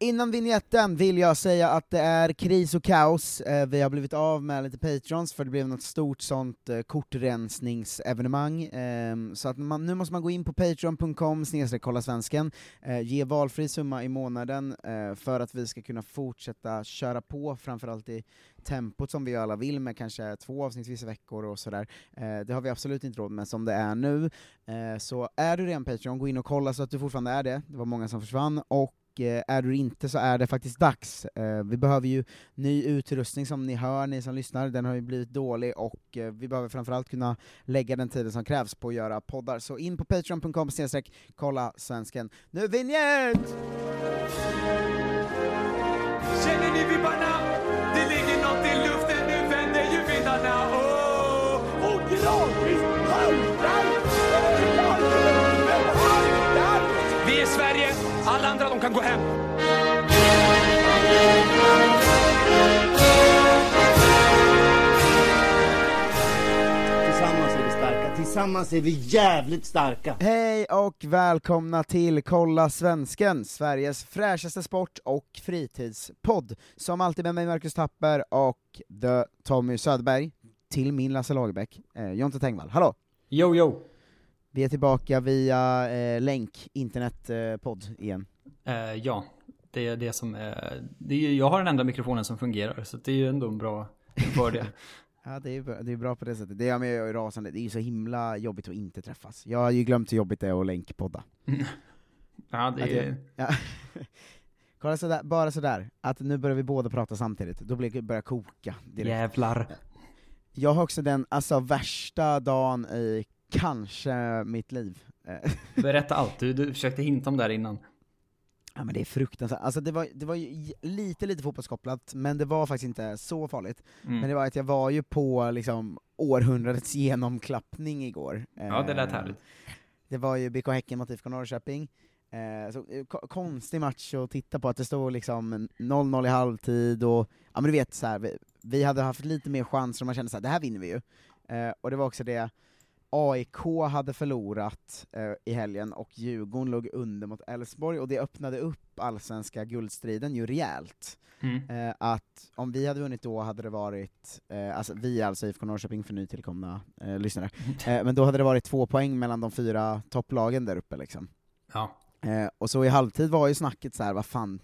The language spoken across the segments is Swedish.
Innan vignetten vill jag säga att det är kris och kaos, eh, vi har blivit av med lite patrons för det blev något stort sånt eh, kortrensningsevenemang, eh, så att man, nu måste man gå in på patreon.com kolla svensken, eh, ge valfri summa i månaden eh, för att vi ska kunna fortsätta köra på, framförallt i tempot som vi alla vill med kanske två avsnitt vissa veckor och sådär. Eh, det har vi absolut inte råd med som det är nu. Eh, så är du redan Patreon, gå in och kolla så att du fortfarande är det, det var många som försvann, och Eh, är du inte så är det faktiskt dags. Eh, vi behöver ju ny utrustning som ni hör, ni som lyssnar, den har ju blivit dålig och eh, vi behöver framförallt kunna lägga den tiden som krävs på att göra poddar. Så in på patreon.com kolla svensken. Nu vinjett! Känner ni vibbarna? Det ligger något i luften, nu vänder ju vindarna. Oh! oh, alla andra de kan gå hem. Tillsammans är vi starka, tillsammans är vi jävligt starka. Hej och välkomna till Kolla Svensken, Sveriges fräschaste sport och fritidspodd. Som alltid med mig Marcus Tapper och The Tommy Söderberg, till min Lasse Lagerbäck, eh, Jonte Tengvall. Hallå! Jo, jo. Vi är tillbaka via eh, länk, internetpodd eh, igen. Eh, ja, det är det som är... Det är, jag har den enda mikrofonen som fungerar, så det är ju ändå en bra fördel. Ja, det är, bra- det är bra på det sättet. Det gör mig ju rasande, det är ju så himla jobbigt att inte träffas. Jag har ju glömt hur jobbigt det är att länkpodda. ja, det är... jag, ja. Kolla sådär, bara sådär, att nu börjar vi båda prata samtidigt, då blir det börjar koka direkt. Jävlar. Jag har också den alltså värsta dagen i kanske mitt liv. Eh, Berätta allt, du, du försökte hinta om det här innan. Ja men det är fruktansvärt, alltså det var, det var lite lite fotbollskopplat, men det var faktiskt inte så farligt. Mm. Men det var att jag var ju på liksom århundradets genomklappning igår. Ja, det lät Eh, härligt. Det var ju BK Häcken mot IFK Norrköping. Eh, så, ko- konstig match att titta på, att det stod liksom 0-0 i halvtid, och ja men du vet så här, vi, vi hade haft lite mer chanser och man kände så här, det här vinner vi ju. Eh, och det var också det, AIK hade förlorat eh, i helgen och Djurgården låg under mot Elfsborg, och det öppnade upp allsvenska guldstriden ju rejält. Mm. Eh, att om vi hade vunnit då hade det varit, eh, alltså vi alltså IFK Norrköping för nytillkomna eh, lyssnare, eh, men då hade det varit två poäng mellan de fyra topplagen där uppe liksom. Ja. Eh, och så i halvtid var ju snacket så här, vad fan,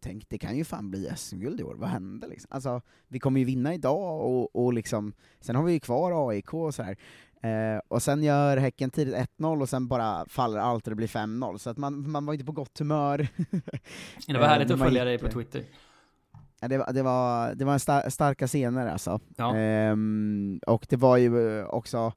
tänk det kan ju fan bli SM-guld i år, vad händer liksom? Alltså, vi kommer ju vinna idag, och, och liksom, sen har vi ju kvar AIK och så här. Eh, och sen gör Häcken tidigt 1-0 och sen bara faller allt och det blir 5-0, så att man, man var inte på gott humör. Det var Eh, härligt när att följa dig på Twitter. Ja, det, var, det, var, det var en star starka scener alltså. Ja. Ehm, och det var ju eh, också,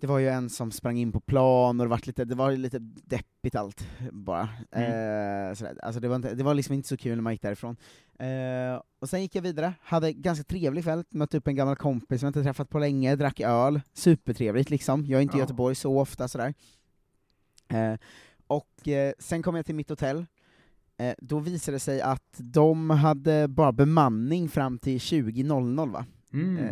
det var ju en som sprang in på plan, och det var lite, det var lite deppigt allt bara. Mm. Eh, sådär. Alltså det, var inte, det var liksom inte så kul när man gick därifrån. Eh, och sen gick jag vidare, hade ganska trevlig kväll, mötte upp en gammal kompis som jag inte träffat på länge, drack öl, supertrevligt liksom, jag är inte i Ja. Göteborg så ofta sådär. Eh, och eh, sen kom jag till mitt hotell, eh, då visade det sig att de hade bara bemanning fram till 20.00 va? Mm.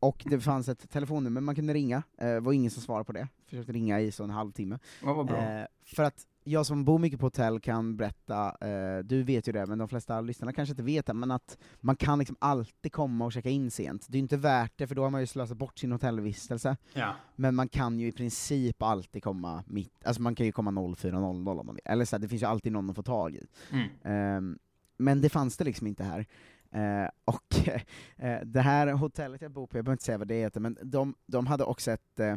Och det fanns ett telefonnummer man kunde ringa, eh, det var ingen som svarade på det, försökte ringa i så en halvtimme. Ja. Eh, för att jag som bor mycket på hotell kan berätta, eh, du vet ju det, men de flesta lyssnarna kanske inte vet det, men att man kan liksom alltid komma och checka in sent. Det är inte värt det, för då har man ju slösat bort sin hotellvistelse. Ja. Men man kan ju i princip alltid komma mitt, alltså man kan ju komma 04.00 om man vill, eller så här, det finns ju alltid någon att få tag i. Mm. Ehm, men det fanns det liksom inte här. Eh, och eh, det här hotellet jag bor på, jag behöver inte säga vad det heter, men de, de hade också ett, eh,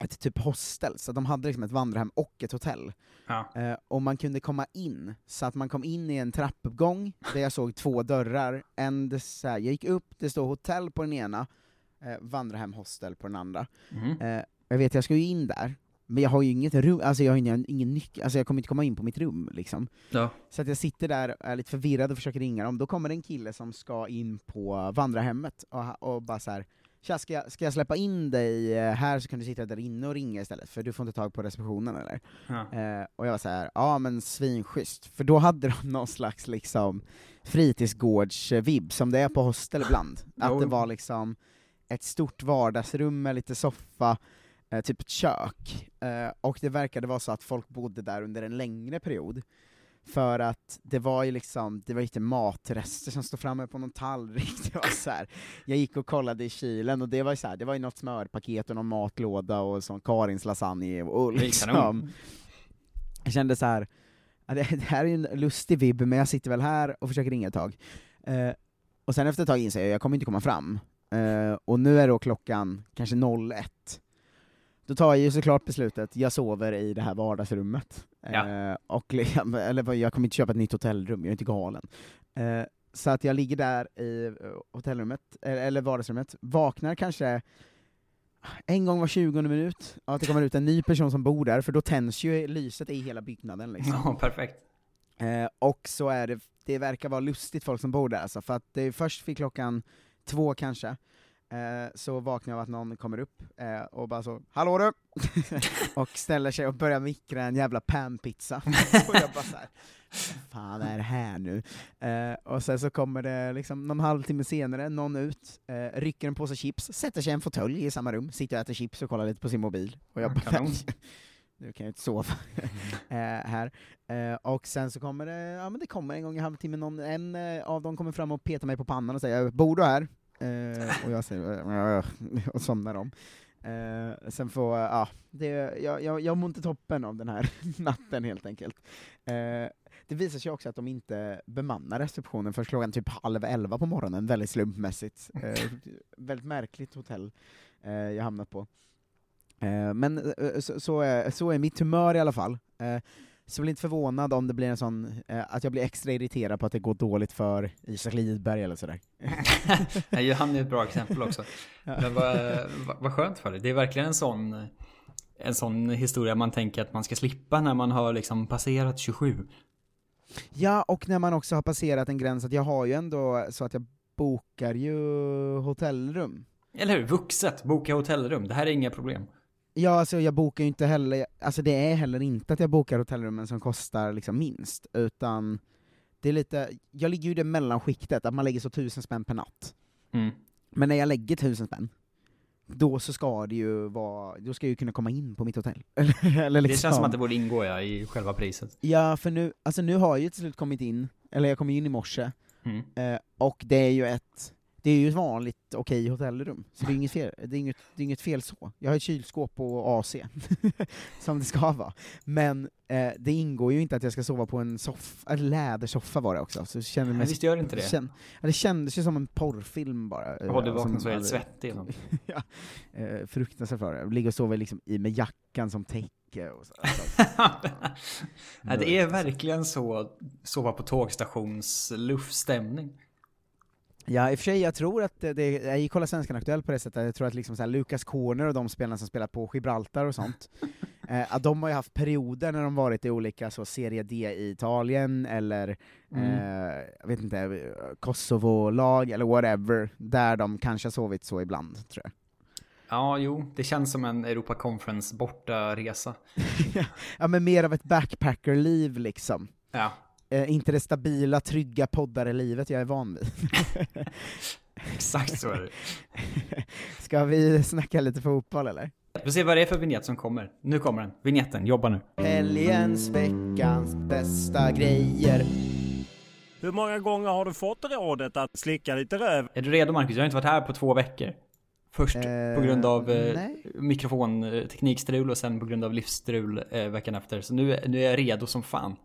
ett typ hostel, så de hade liksom ett vandrarhem och ett hotell. Ja. Eh, och man kunde komma in, så att man kom in i en trappuppgång där jag såg två dörrar, en, så här, jag gick upp, det stod hotell på den ena, eh, vandrarhem, hostel på den andra. Mhm. Eh, jag vet, jag ska ju in där, men jag har ju inget rum, alltså jag har ingen, ingen nyckel, alltså jag kommer inte komma in på mitt rum liksom. Ja. Så att jag sitter där och är lite förvirrad och försöker ringa dem, då kommer en kille som ska in på vandrarhemmet, och, och bara så här. Tja, ska jag, ska jag släppa in dig eh, här så kan du sitta där inne och ringa istället, för du får inte tag på receptionen eller? Ja. Eh, och jag var så här, ja men svinschysst, för då hade de någon slags liksom fritidsgårds-vibb, som det är på hostel ibland. Att det var liksom ett stort vardagsrum med lite soffa, eh, typ ett kök, eh, och det verkade vara så att folk bodde där under en längre period. För att det var ju liksom, det var lite matrester som stod framme på någon tallrik, det var så här. jag gick och kollade i kylen och det var ju så här, det var ju något smörpaket och någon matlåda och sån Karins lasagne och liksom. Jag kände så här. det, det här är ju en lustig vibb, men jag sitter väl här och försöker ringa ett tag. Eh, och sen efter ett tag inser jag, jag kommer inte komma fram. Eh, och nu är då klockan kanske 01. Då tar jag ju såklart beslutet, jag sover i det här vardagsrummet. Ja. Eh, och eller jag kommer inte köpa ett nytt hotellrum, jag är inte galen. Eh, så att jag ligger där i eh, hotellrummet, eller, vardagsrummet, vaknar kanske en gång var 20 minut, att det kommer ut en ny person som bor där, för då tänds ju lyset i hela byggnaden liksom. Ja, perfekt. Eh, och så är det, det verkar vara lustigt folk som bor där alltså, för att det är först vid klockan två kanske, eh, så vaknar jag av att någon kommer upp eh, och bara så 'Hallå du!' och ställer sig och börjar mikra en jävla panpizza. och jag bara såhär, fan är det här nu? Eh, och sen så kommer det liksom någon halvtimme senare, någon ut, eh, rycker en påse chips, sätter sig i en fåtölj i samma rum, sitter och äter chips och kollar lite på sin mobil. Och jag Ja, bara, nu kan jag inte sova eh, här. Och sen så kommer det, ja men det kommer en gång i halvtimmen, någon, en av dem kommer fram och petar mig på pannan och säger 'Bor du här?' Eh, och jag säger "Ja", och somnar om. Eh, sen får, eh, ja, det, jag, jag, jag mår inte toppen av den här natten helt enkelt. Eh, det visar sig också att de inte bemannar receptionen förrän klockan typ halv elva på morgonen, väldigt slumpmässigt. Eh, väldigt märkligt hotell eh, jag hamnat på. Eh, men eh, så, så, är, så är mitt humör i alla fall. Så bli inte förvånad om det blir en sån, eh, att jag blir extra irriterad på att det går dåligt för Isak Lidberg eller sådär. Nej, Han är ett bra exempel också. Men vad, vad, skönt för dig. Det är verkligen en sån, en sån historia man tänker att man ska slippa när man har liksom passerat 27. Ja, och när man också har passerat en gräns, att jag har ju ändå så att jag bokar ju hotellrum. Eller hur? Vuxet, boka hotellrum. Det här är inga problem. Ja, alltså jag bokar ju inte heller, alltså det är heller inte att jag bokar hotellrummen som kostar liksom minst, utan det är lite, jag ligger ju i det mellanskiktet, att man lägger så tusen spänn per natt. Mm. Men när jag lägger tusen spänn, då så ska det ju vara, då ska jag ju kunna komma in på mitt hotell. eller, eller Det liksom. känns som att det borde ingå ja, i själva priset. Ja, för nu, alltså nu har jag ju till slut kommit in, eller jag kom in i morse, Mm. eh, och det är ju ett, det är ju ett vanligt okej hotellrum, så det är inget fel, det är inget, det är inget fel så. Jag har ett kylskåp och AC, som det ska vara. Men eh, det ingår ju inte att jag ska sova på en soffa, en lädersoffa var det också, så kände mig Men visst gör det inte det? Känn, ja, det kändes ju som en porrfilm bara. Jaha, du vaknar så helt svettig. ja, eh, fruktansvärt var det. Ligga och sova liksom i med jackan som täcke och så. Ja, det är verkligen så sova på tågstations luftstämning. Ja, i och för sig, jag tror att det, det jag gick kolla Svenskan Aktuellt på det sättet, jag tror att liksom så här, Lucas Corner och de spelarna som spelat på Gibraltar och sånt, eh, att de har ju haft perioder när de varit i olika så Serie D i Italien, eller Mm. eh, jag vet inte, Kosovo-lag, eller whatever, där de kanske har sovit så ibland, tror jag. Ja, jo, det känns som en Europa Conference borta resa. ja men mer av ett backpackerliv liksom. Ja. Eh, inte det stabila, trygga poddare-livet jag är van vid. Exakt så är det. Ska vi snacka lite fotboll eller? Vi får se vad det är för vignett som kommer. Nu kommer den. Vignetten, jobba nu. Helgens, veckans bästa grejer. Hur många gånger har du fått rådet att slicka lite röv? Är du redo Marcus? Jag har inte varit här på två veckor. Först på grund av eh, mikrofonteknikstrul och sen på grund av livsstrul eh, veckan efter. Så nu, nu är jag redo som fan.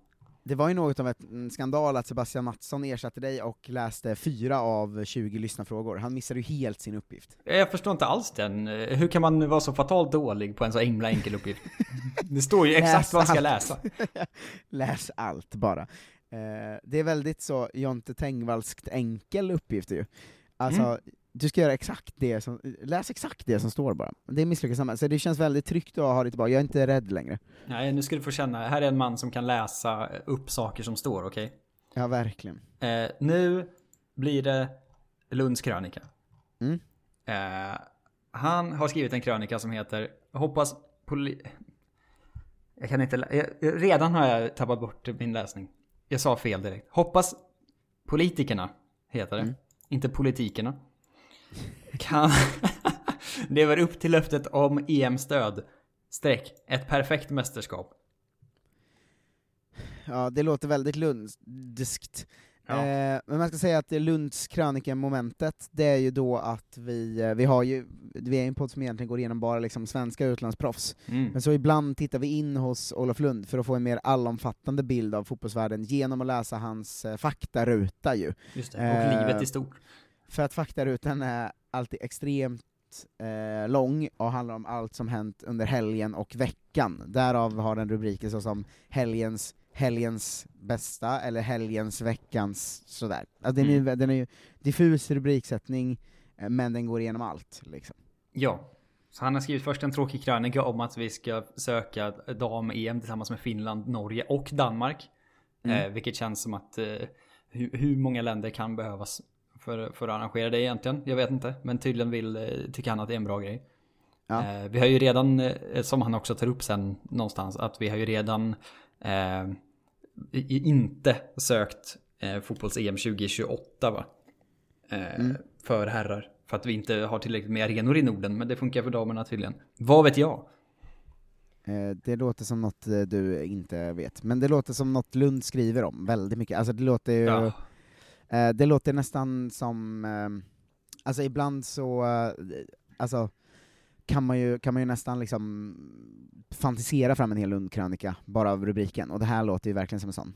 Det var ju något av ett, en skandal att Sebastian Mattsson ersatte dig och läste fyra av 20 lyssnarfrågor. Han missade ju helt sin uppgift. Jag förstår inte alls den. Hur kan man vara så fatalt dålig på en så himla enkel uppgift? Det står ju exakt vad man ska läsa. Läs allt bara. Eh, det är väldigt så Jonte Tengvallskt enkel uppgift ju. Alltså, Mm. Du ska göra exakt det som, läs exakt det som står bara. Det misslyckas samma. Så det känns väldigt tryggt att ha dig tillbaka, jag är inte rädd längre. Nej, nu ska du få känna. Här är en man som kan läsa upp saker som står, okej? Ja, verkligen. Eh, nu blir det Lunds krönika. Mm. Eh, han har skrivit en krönika som heter Hoppas poli... Jag kan inte... lä- jag- redan har jag tappat bort min läsning. Jag sa fel direkt. Hoppas politikerna, heter det. Mm. Inte politikerna. Kan lever upp till löftet om EM-stöd. Streck. Ett perfekt mästerskap. Ja, det låter väldigt lundskt. Ja. Eh, men man ska säga att Lunds krönika-momentet, det är ju då att vi, eh, vi har ju, vi är en podd som egentligen går igenom bara liksom svenska utlandsproffs, Mm. men så ibland tittar vi in hos Olof Lund för att få en mer allomfattande bild av fotbollsvärlden genom att läsa hans eh, faktaruta ju. Just det. Och Eh, livet i stort. För att faktarutan är alltid extremt eh, lång och handlar om allt som hänt under helgen och veckan. Därav har den rubriker såsom helgens, helgens bästa, eller helgens, veckans, sådär. Alltså den, är, den är ju diffus rubriksättning, eh, men den går igenom allt. Liksom. Ja. Så han har skrivit först en tråkig krönika om att vi ska söka dam-EM tillsammans med Finland, Norge och Danmark. Mm. Eh, vilket känns som att eh, hur, hur många länder kan behövas för, för att arrangera det egentligen? Jag vet inte. Men tydligen vill, eh, tycker han att det är en bra grej. Ja. Eh, vi har ju redan, eh, som han också tar upp sen någonstans, att vi har ju redan eh, inte sökt eh, fotbolls-EM 2028 va? Eh, Mm. För herrar. För att vi inte har tillräckligt med arenor i Norden, men det funkar för damerna tydligen. Vad vet jag? Det låter som något du inte vet, men det låter som något Lund skriver om väldigt mycket. Alltså det låter ju... Ja. Eh, det låter nästan som, eh, alltså ibland så, eh, alltså kan man ju, kan man ju nästan liksom fantisera fram en hel Lundkrönika bara av rubriken, och det här låter ju verkligen som en sån.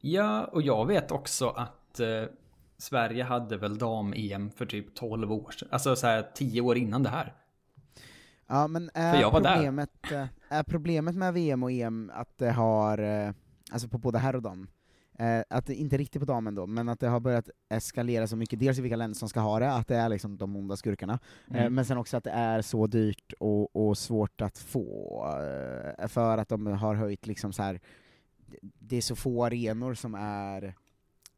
Ja, och jag vet också att eh, Sverige hade väl dam-EM för typ 12 år sedan. Alltså så här 10 år innan det här. Ja men är var där. problemet, eh, är problemet med VM och EM att det har, eh, alltså på både herr och dam, eh, att det inte riktigt på damen då, men att det har börjat eskalera så mycket, dels i vilka länder som ska ha det, att det är liksom de onda skurkarna, eh, Mm. men sen också att det är så dyrt och, och svårt att få, eh, för att de har höjt liksom så här. det är så få arenor som är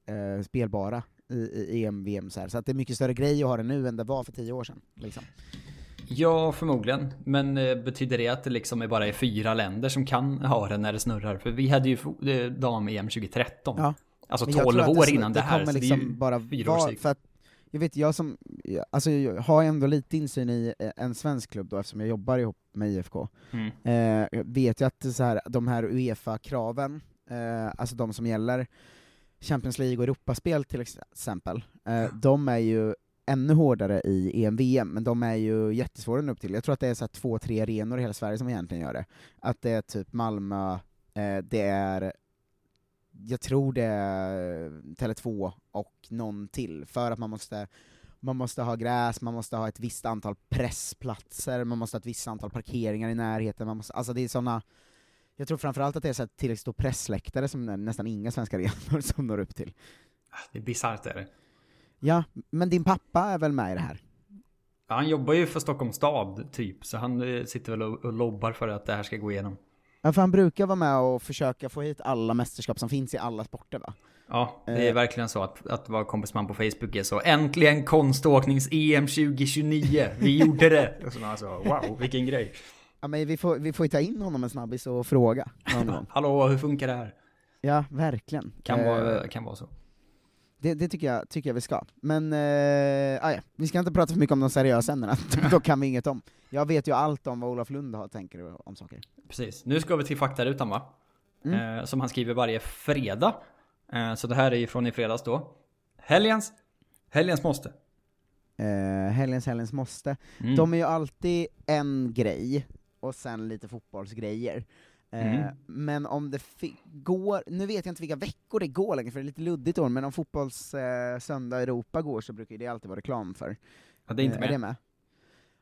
eh, spelbara i, i EM, VM så här. så att det är mycket större grej att ha det nu än det var för tio år sedan. Liksom. Ja, förmodligen. Men eh, betyder det att det liksom är bara är fyra länder som kan ha den när det snurrar? För vi hade ju eh, dam-EM 2013. Ja. Alltså Men jag 12 tror att år det, innan det, här. kommer så liksom det är ju bara fyra år för att jag vet, jag som, alltså jag har ändå lite insyn i eh, en svensk klubb då, eftersom jag jobbar ihop med IFK, Mm. eh, vet ju att det är så här, de här Uefa-kraven, eh, alltså de som gäller Champions League och Europaspel till exempel, eh, de är ju ännu hårdare i EM-VM, men de är ju jättesvåra att nå upp till. Jag tror att det är så två, tre arenor i hela Sverige som egentligen gör det. Att det är typ Malmö, eh, det är jag tror det är Tele2 och någon till, för att man måste man måste ha gräs, man måste ha ett visst antal pressplatser, man måste ha ett visst antal parkeringar i närheten, man måste, alltså det är såna jag tror framförallt att det är så tillräckligt stor pressläktare som nästan inga svenska arenor som når upp till. Ah, det är bisarrt är det. Ja, men din pappa är väl med i det här? Ja, han jobbar ju för Stockholms stad typ, så han eh, sitter väl och, och lobbar för att det här ska gå igenom. Ja, för han brukar vara med och försöka få hit alla mästerskap som finns i alla sporter va? Ja, det är Eh. verkligen så att, att vara kompisman på Facebook är så Äntligen konståknings-EM 2029! Vi gjorde det! Och så alltså, wow, vilken grej! Ja men vi får, vi får ju ta in honom en snabbis och fråga. Hallå, hur funkar det här? Ja, verkligen. Kan, Eh, vara, kan vara så. Det, det tycker, jag, tycker jag vi ska. Men, eh, ah, ja. vi ska inte prata för mycket om de seriösa ämnena, då kan vi inget om. Jag vet ju allt om vad Olof Lund har, tänker om saker. Precis. Nu ska vi till faktarutan va? Mm. Eh, som han skriver varje fredag. Eh, så det här är ju från i fredags då. Helgens, helgens måste. Eh, helgens helgens måste. Mm. De är ju alltid en grej, och sen lite fotbollsgrejer. Eh, Mm. Men om det går, nu vet jag inte vilka veckor det går längre, för det är lite luddigt år, men om fotbolls eh, söndag Europa går så brukar det alltid vara reklam för. Ja, det är inte Eh, med. Är det med?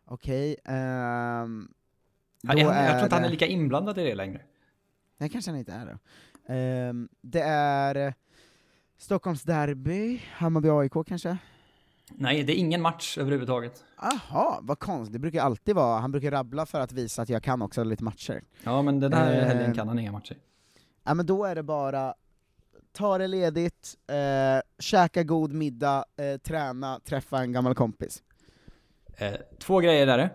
Okej, ehm, Han, då jag, jag tror inte han är lika inblandad i det längre. Nej, kanske han inte är då. Ehm, det är eh, Stockholms derby, Hammarby AIK kanske? Nej, det är ingen match överhuvudtaget. Aha, vad konstigt, det brukar alltid vara, han brukar rabbla för att visa att jag kan också lite matcher. Ja, men den här Eh, helgen kan han inga matcher. Ja men då är det bara, ta det ledigt, eh, käka god middag, eh, träna, träffa en gammal kompis. Eh, två grejer där.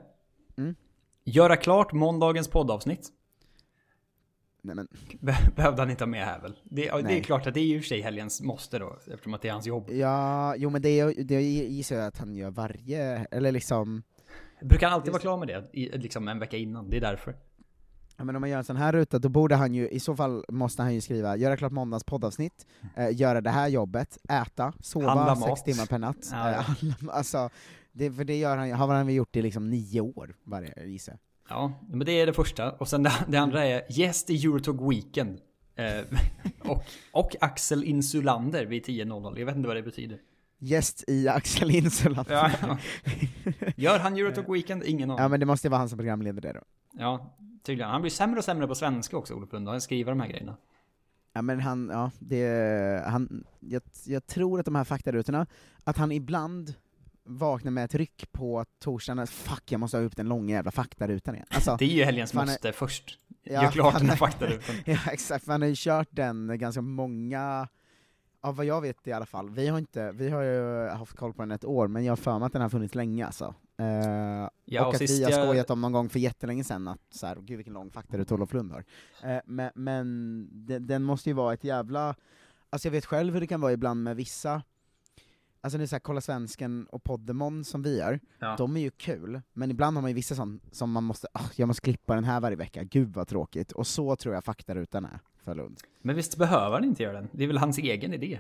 Mm. Göra klart måndagens poddavsnitt. Nej men, Be- Behövde han inte ha med här väl? Det, det är klart att det är ju för sig helgens måste då, eftersom att det är hans jobb. ja, jo men det, är- det gissar jag att han gör varje, eller liksom, Brukar han alltid vara klar med det, i, liksom en vecka innan, det är därför. ja men om man gör en sån här ruta, då borde han ju, i så fall måste han ju skriva, göra klart måndags poddavsnitt, eh, göra det här jobbet, äta, sova Handla sex mat. timmar per natt. Ja, ja. Eh, alltså, det, för det gör han, har han väl gjort i liksom nio år, varje, gissar. Ja, men det är det första. Och sen det, det andra är Gäst i Eurotalk Weekend. Eh, och, och Axel Insulander vid 10.00. Jag vet inte vad det betyder. Gäst i Axel Insuland. Ja, ja. Gör han Eurotalk Weekend? Ingen aning. Ja men det måste vara han som programleder det då. Ja, tydligen. Han blir sämre och sämre på svenska också, Olof Lund. Han skriver de här grejerna. Ja men han, ja, det, han, jag, jag tror att de här faktarutorna, att han ibland vaknar med ett ryck på torsdagen, fuck jag måste ha upp den långa jävla faktarutan igen. Alltså, Det är ju helgens är- måste först. Ja, Gör klart den här är- faktarutan. ja exakt, han har ju kört den ganska många, av vad jag vet i alla fall, vi har inte, vi har ju haft koll på den ett år, men jag har för mig att den har funnits länge alltså. Eh, Ja, och, och att vi har jag- skojat om någon gång för jättelänge sedan att så här, gud vilken lång faktaruta Olof Lund har. Eh, men men den, den måste ju vara ett jävla, alltså jag vet själv hur det kan vara ibland med vissa, alltså det är så här, Kolla Svensken och Poddemon som vi gör, Ja. de är ju kul, men ibland har man ju vissa som, som man måste, ah, jag måste klippa den här varje vecka, gud vad tråkigt, och så tror jag faktarutan är för Lund. Men visst behöver han inte göra den? Det är väl hans egen idé?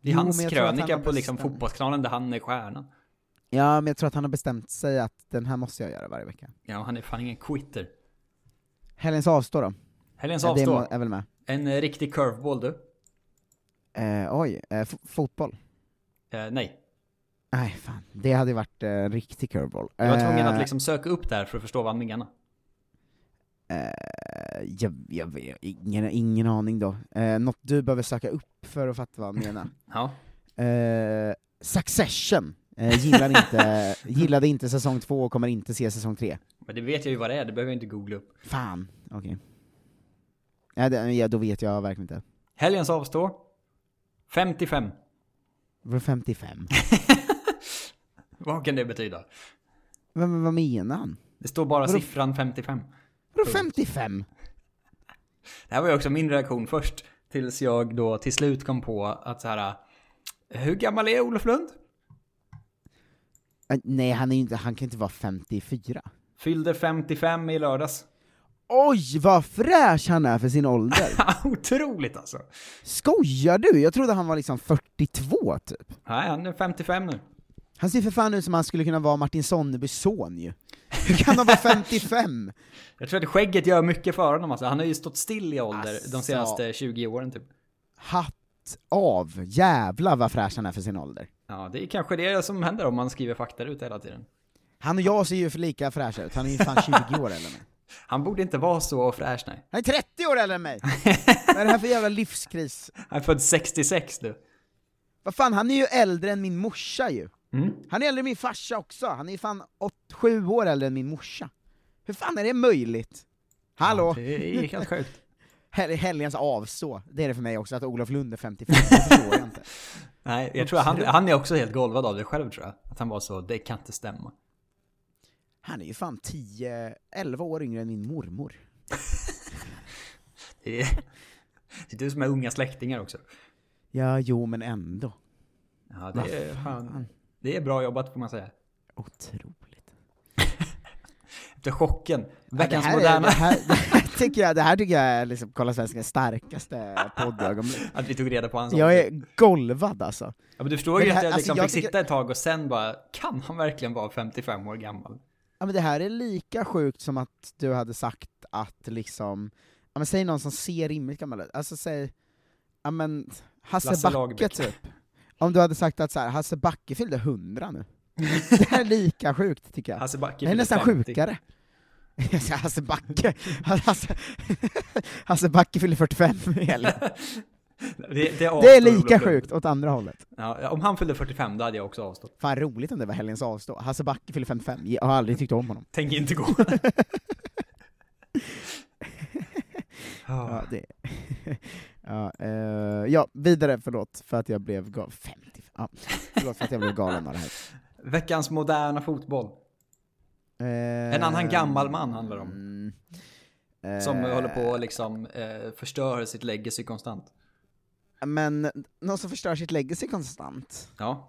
Det är Jo, hans han krönika har på liksom fotbollskanalen där han är stjärnan. Ja, men jag tror att han har bestämt sig att den här måste jag göra varje vecka. Ja, han är fan ingen quitter. Helgens avstå då? Det avstå. må- är väl med. En riktig curveball du. Eh, oj, eh, fotboll? Eh, nej. Nej, fan. Det hade varit eh, en riktig curveball. Jag var tvungen Eh, att liksom söka upp där för att förstå vad han menar. Eh, jag, jag, jag, ingen, ingen aning då. Eh, något du behöver söka upp för att fatta vad han menar. Ja. Eh, Succession. Eh, gillar inte, gillade inte säsong två och kommer inte se säsong tre. Men det vet jag ju vad det är, det behöver jag inte googla upp. Fan, okej. Ja, det, ja, då vet jag verkligen inte. Helgens avstå. 55. Var 55? Vad kan det betyda? vad, vad menar han? Det står bara Vadå? siffran 55. Vadå 55? Det här var ju också min reaktion först. Tills jag då till slut kom på att så här. Hur gammal är Olof Lund? Eh, nej, han, är inte, han kan inte vara 54. Fyllde 55 i lördags. Oj, vad fräsch han är för sin ålder! Otroligt alltså! Skojar du? Jag trodde han var liksom 42 typ. Nej, han är 55 nu. Han ser för fan ut som han skulle kunna vara Martin Sonnebys son ju. Hur kan han vara 55? Jag tror att skägget gör mycket för honom alltså. Han har ju stått still i ålder de Asså. senaste 20 åren typ. Hatt av, jävlar vad fräsch han är för sin ålder. Ja, det är kanske det som händer om man skriver fakta ut hela tiden. Han och jag ser ju för lika fräscha ut, han är ju fan 20 år eller mig. Han borde inte vara så fräsch nej. Han är 30 år äldre än mig! Vad är det här för jävla livskris? Han är född 66 du. Vad fan, han är ju äldre än min morsa ju. Mm. Han är äldre än min farsa också, han är fan 7 år äldre än min morsa. Hur fan är det möjligt? Hallå? Det är helt sjukt. Hel helgens avstå, det är det för mig också, att Olof Lund är 55, det förstår jag inte. Nej, jag tror han, han är också helt golvad av det själv tror jag. Att han var så, det kan inte stämma. Han är ju fan 10, 11 år yngre än min mormor. Det är, det är du som är unga släktingar också. Ja, jo men ändå. Ja, det är, fan. det är bra jobbat får man säga. Otroligt. Efter chocken. Ja, det, Veckans här är, moderna. det, här, det, här tycker jag, det här tycker jag är liksom Kolla Svenskans starkaste poddögonblick. Att vi tog reda på hans Jag är golvad alltså. Ja, men du förstår Men ju det att här- jag alltså, liksom jag fick tycker- sitta ett tag och sen bara, kan han verkligen vara 55 år gammal? Ja men det här är lika sjukt som att du hade sagt att liksom, ja men säg någon som ser rimligt gammal ut, alltså säg, ja men, Hasse Lasse Backe Lagerbäck. typ. Om du hade sagt att så här, Hasse Backe fyllde 100 nu. det är lika sjukt tycker jag. Hasse Backe det är nästan 50. sjukare. Hasse Backe, Hasse, Hasse Backe fyller 45 i helgen. Det, det, Det är lika sjukt åt andra hållet. Ja, om han fyllde 45 då hade jag också avstått. Fan roligt om det var helgens avstå. Hasse Backe fyller 55, jag har aldrig tyckt om honom. Tänk inte gå. Ja, det... ja, eh, ja, vidare, förlåt, för att jag blev galen. 50, ja. Förlåt för att jag blev galen av det här. Veckans moderna fotboll. Eh, En annan gammal man handlar det om. mm, Som eh, håller på att liksom eh, förstör sitt legacy konstant. Men någon som förstör sitt legacy konstant. Ja.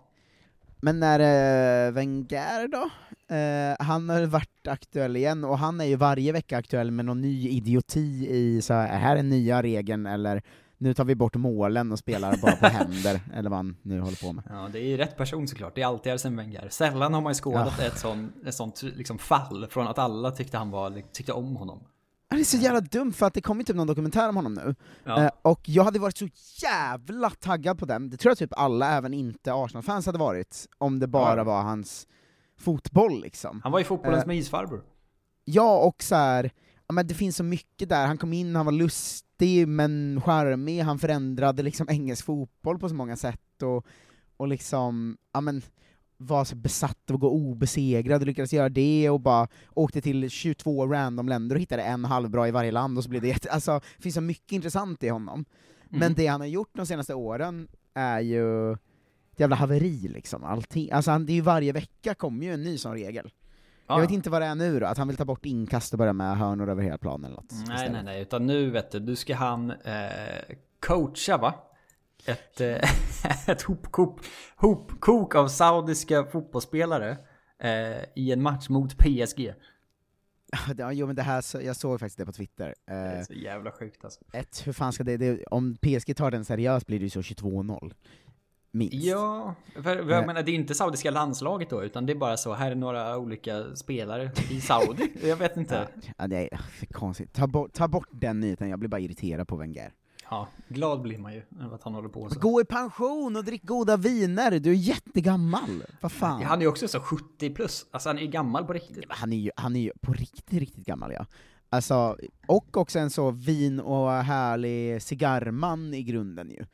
Men när eh, Wenger då? Eh, han har varit aktuell igen, och han är ju varje vecka aktuell med någon ny idioti i så här, här är nya regeln, eller nu tar vi bort målen och spelar bara på händer, eller vad han nu håller på med. Ja, det är ju rätt person såklart. Det är alltid Arsene Wenger. Sällan har man ju skådat Ja. ett, sån, ett sånt liksom fall från att alla tyckte han var, tyckte om honom. Det är så jävla dumt, för att det kommer typ någon dokumentär om honom nu, Ja. eh, och jag hade varit så jävla taggad på den, det tror jag typ alla, även inte Arsenal-fans hade varit, om det bara Ja. var hans fotboll liksom. Han var ju fotbollens Eh, mysfarbror. Ja, och så här, ja, men det finns så mycket där, han kom in, han var lustig men charmig, han förändrade liksom engelsk fotboll på så många sätt, och, och liksom, ja men, var så besatt av att gå obesegrad och lyckades göra det, och bara åkte till 22 random länder och hittade en halvbra i varje land, och så blev det jätte, alltså, det finns så mycket intressant i honom. Men Mm. det han har gjort de senaste åren är ju ett jävla haveri liksom, allting. Alltså han, det är ju varje vecka kommer ju en ny sån regel. Ja. Jag vet inte vad det är nu då, att han vill ta bort inkast och börja med hörnor över hela planen eller något. Nej, istället. nej, nej, utan nu vet du, du ska han eh, coacha va? Ett, eh, ett hopkok, hopkok av saudiska fotbollsspelare eh, i en match mot PSG. Ja, jo men det här, jag såg faktiskt det på Twitter. Det är Eh, så jävla sjukt alltså. ett, hur fan ska det, det, om PSG tar den seriöst blir det ju så 22-0. Minst. Ja, för, jag Eh. menar det är inte saudiska landslaget då, utan det är bara så, här är några olika spelare i Saudi. Jag vet inte. Ja, det är för konstigt. Ta bort, ta bort den nyheten, jag blir bara irriterad på Wenger. Ja, glad blir man ju över att han håller på så. Gå i pension och drick goda viner, du är jättegammal! Vad fan? Ja, han är ju också så 70 plus, alltså han är ju gammal på riktigt. Han är ju, han är ju på riktigt, riktigt gammal ja. Alltså, och också en så vin och härlig cigarrman i grunden ju.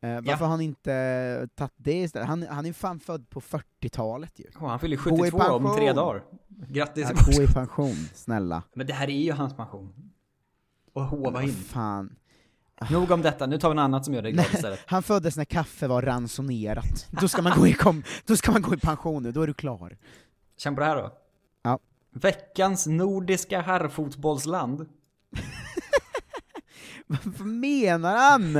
Eh, varför Ja. har han inte tagit det istället? Han, han är ju fan född på 40-talet ju. Oh, han fyller Gå i 72 om tre dagar. Grattis Ja, gå i pension, snälla. Men det här är ju hans pension. Och hova Vad in. fan. Nog om detta, nu tar vi något annat som gör dig glad istället. han föddes när kaffe var ransonerat. Då ska man gå i, kom, då ska man gå i pension nu, då är du klar. Känn på det här då. Ja. Veckans nordiska herrfotbollsland. Vad menar han?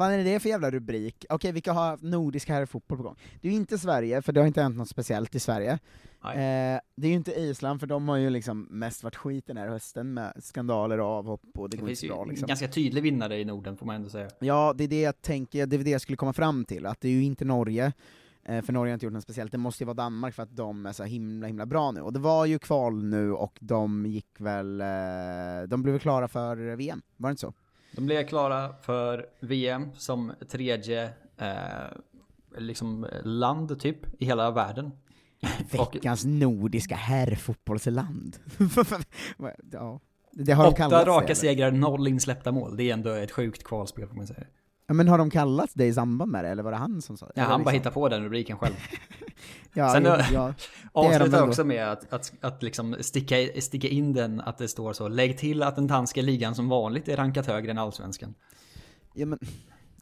Fan är det för jävla rubrik? Okej, vilka har haft nordisk herrfotboll på gång? Det är ju inte Sverige, för det har inte hänt något speciellt i Sverige. Eh, det är ju inte Island, för de har ju liksom mest varit skit den här hösten med skandaler och avhopp och det, Det går inte bra liksom. ganska tydlig vinnare i Norden får man ändå säga. Ja, det är det jag tänker, det är det jag skulle komma fram till, att det är ju inte Norge, eh, för Norge har inte gjort något speciellt, det måste ju vara Danmark för att de är så himla himla bra nu. Och det var ju kval nu, och de gick väl, eh, de blev klara för VM, var det inte så? De blev klara för VM som tredje eh, liksom land typ i hela världen. Och Veckans nordiska herrfotbollsland. ja, det har åtta raka segrar, noll insläppta mål. Det är ändå ett sjukt kvalspel får man säga. Ja, men har de kallats det i samband med det, eller var det han som sa det? Ja, han bara liksom- hittar på den rubriken själv. Ja, Sen ja, de Avslutar också med att, att, att liksom sticka, sticka in den, att det står så. Lägg till att den danska ligan som vanligt är rankat högre än allsvenskan. Ja, men,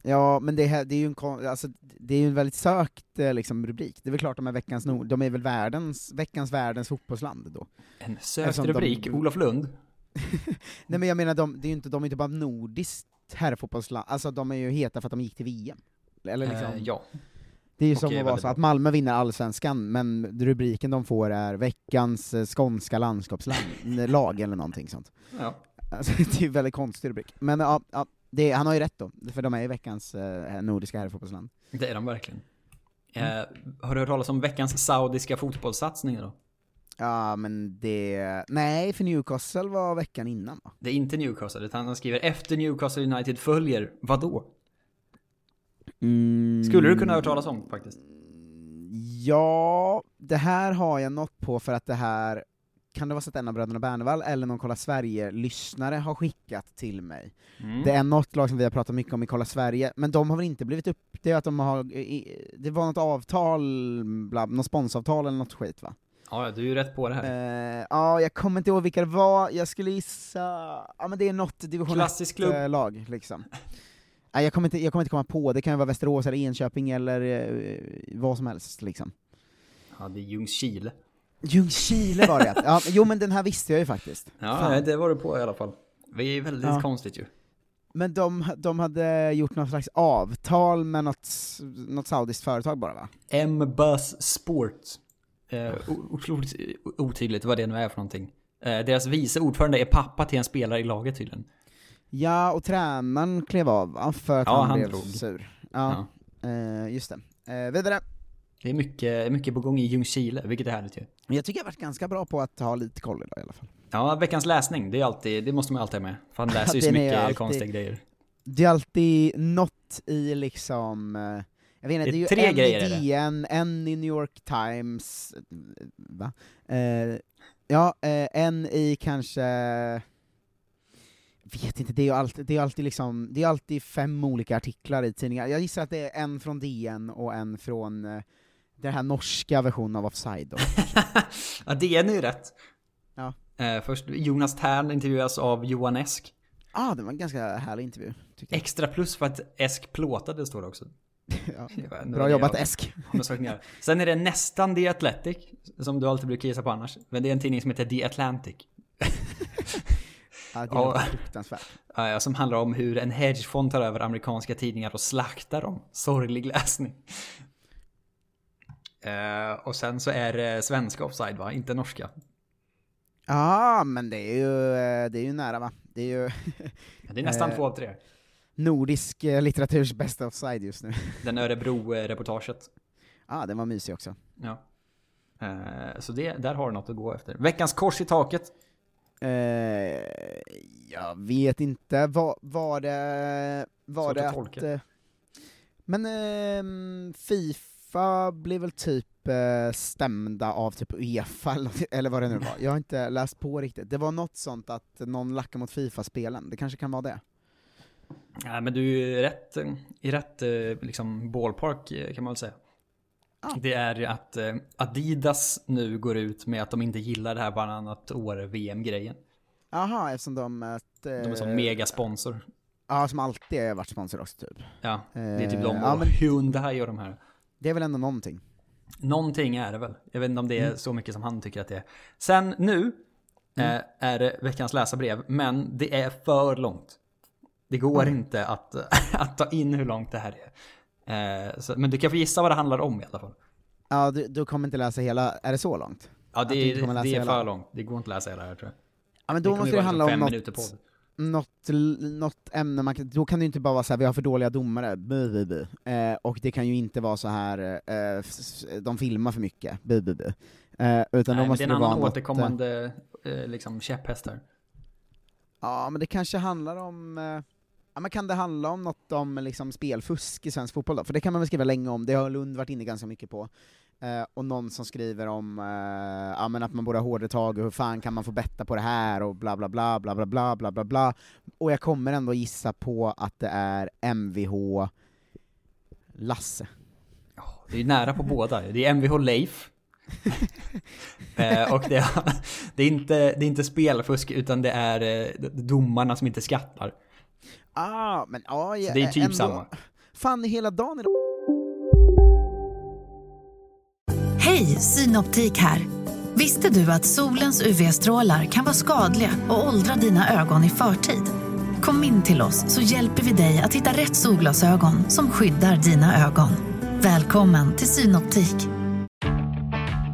ja, men det, här, det är ju en, alltså, det är en väldigt sökt eh, liksom, rubrik. Det är väl klart de är veckans nord, de är väl världens, veckans världens fotbollsland då. En sökt Eftersom de- rubrik, Olof Lund. Nej men jag menar, de, det är ju inte, de är inte bara nordiskt herrfotbollsland, alltså de är ju heta för att de gick till VM. Eller liksom, Eh, ja. Det är ju som att vara så att Malmö vinner allsvenskan, men rubriken de får är veckans eh, skånska landskapslag eller någonting sånt. ja. Alltså, det är ju väldigt konstig rubrik. Men ja, ja det, han har ju rätt då, för de är ju veckans eh, nordiska herrfotbollsland. Det är de verkligen. Eh, har du hört talas om veckans saudiska fotbollssatsning då? Ja, men det... Nej, för Newcastle var veckan innan va? Det är inte Newcastle, utan han skriver efter Newcastle United följer, vadå? Mm, Skulle du kunna ha hört talas om faktiskt? Ja, det här har jag något på för att det här kan det vara så att en av bröderna Bernevall eller någon Kolla Sverige-lyssnare har skickat till mig. Mm. Det är något lag som vi har pratat mycket om i Kolla Sverige, men de har väl inte blivit upp, det är att de har, det var något avtal, bla, något sponsavtal eller något skit va? Ja, du är ju rätt på det här. Eh, ja, jag kommer inte ihåg vilka det var, jag skulle gissa, ja men det är något division Klassisk klubb. 1-lag liksom. Nej, jag, kommer inte, jag kommer inte komma på, det kan ju vara Västerås eller Enköping eller eh, vad som helst liksom. Ja, det är Ljungskile. Ljungskile var det ja, Jo men den här visste jag ju faktiskt. Ja, Fan. det var du på i alla fall. Det är väldigt Ja. konstigt ju. Men de, de hade gjort något slags avtal med något, något saudiskt företag bara va? M-Bus Sport. Eh, otroligt otydligt vad det nu är för någonting. Eh, deras vice ordförande är pappa till en spelare i laget tydligen. Ja, och tränaren klev av va? För att Ja, han, han blev drog. sur. Ja, Eh, just det. Eh, vidare. Det är mycket, mycket på gång i Ljungskile, vilket är härligt ju. Jag tycker jag har varit ganska bra på att ha lite koll idag i alla fall. Ja, veckans läsning, det, är alltid, det måste man alltid ha med. För han läser ju så mycket alltid- konstiga grejer. Det är alltid något i liksom, eh, jag vet inte, Det är ju tre en grejer, i. DN, en i New York Times, va? Eh, ja, eh, en i kanske, vet inte, det är ju alltid, det är alltid liksom, det är alltid fem olika artiklar i tidningar. Jag gissar att det är en från DN och en från eh, den här norska versionen av Offside då. Ja, DN är ju rätt. Ja. Eh, först, Jonas Tern intervjuas av Johan Esk. ah, det var en ganska härlig intervju. Extra plus för att Esk plåtade står det också. Ja. Bra jobbat jag- Esk. Sen är det nästan The Athletic, som du alltid brukar gissa på annars. Men det är en tidning som heter The Atlantic. Ja, det var fruktansvärt. som handlar om hur en hedgefond tar över amerikanska tidningar och slaktar dem. Sorglig läsning. Eh, och sen så är det svenska offside va, inte norska. Ja, men det är ju, eh, det är ju nära va? Det är ju Det är nästan Eh, två av tre. Nordisk eh, litteraturs bästa offside just nu. Den Örebro-reportaget. Ja, ah, den var mysig också. Ja. Eh, så det, där har du något att gå efter. Veckans kors i taket. Eh, jag vet inte, var, var det... Var det att tolka. men ehm, Fifa blev väl typ stämda av typ Uefa, eller vad det nu var. Jag har inte läst på riktigt. Det var något sånt att någon lackar mot Fifa-spelen, det kanske kan vara det. Ja, men du är ju rätt, i rätt eh, liksom ballpark eh, kan man väl säga. Ah. Det är ju att eh, Adidas nu går ut med att de inte gillar det här varannat år VM-grejen. Jaha, eftersom de... Att, De är som megasponsor. Ja, som alltid har varit sponsor också typ. Ja, det är typ de ja, och men- Hyundai och de här. Det är väl ändå någonting. Någonting är det väl. Jag vet inte om det är Mm. så mycket som han tycker att det är. Sen nu eh, är det veckans läsarbrev, men det är för långt. Det går Mm. inte att, att ta in hur långt det här är. Eh, så, men du kan få gissa vad det handlar om i alla fall. Ja, du, du kommer inte läsa hela, är det så långt? Ja, det är, det är hela? för långt. Det går inte att läsa hela här tror jag. Ja men då kommer måste det handla fem om något, något, något ämne, man då kan det ju inte bara vara så här, vi har för dåliga domare, bu, bu, bu. Eh, och det kan ju inte vara så här, eh, de filmar för mycket, bu, bu, bu. Eh, utan Nej, då måste det är en annan något, återkommande eh, liksom, käpphäst här. eh, Ja men det kanske handlar om, eh, Ja, men kan det handla om något om liksom spelfusk i svensk fotboll då? För det kan man väl skriva länge om, det har Lund varit inne ganska mycket på. Eh, och någon som skriver om eh, ja, men att man borde ha hårdare tag, och hur fan kan man få betta på det här, och bla bla bla, bla bla bla, bla bla bla. Och jag kommer ändå gissa på att det är MVH Lasse. Det är nära på båda. Det är MVH Leif. eh, och det är, det, är inte, det är inte spelfusk, utan det är eh, domarna som inte skattar. Ah, men ja, Så det är typ ändå, samma. Fan, hela dagen idag. Hej, Synoptik här. Visste du att solens UV-strålar kan vara skadliga och åldra dina ögon i förtid? Kom in till oss så hjälper vi dig att hitta rätt solglasögon som skyddar dina ögon. Välkommen till Synoptik.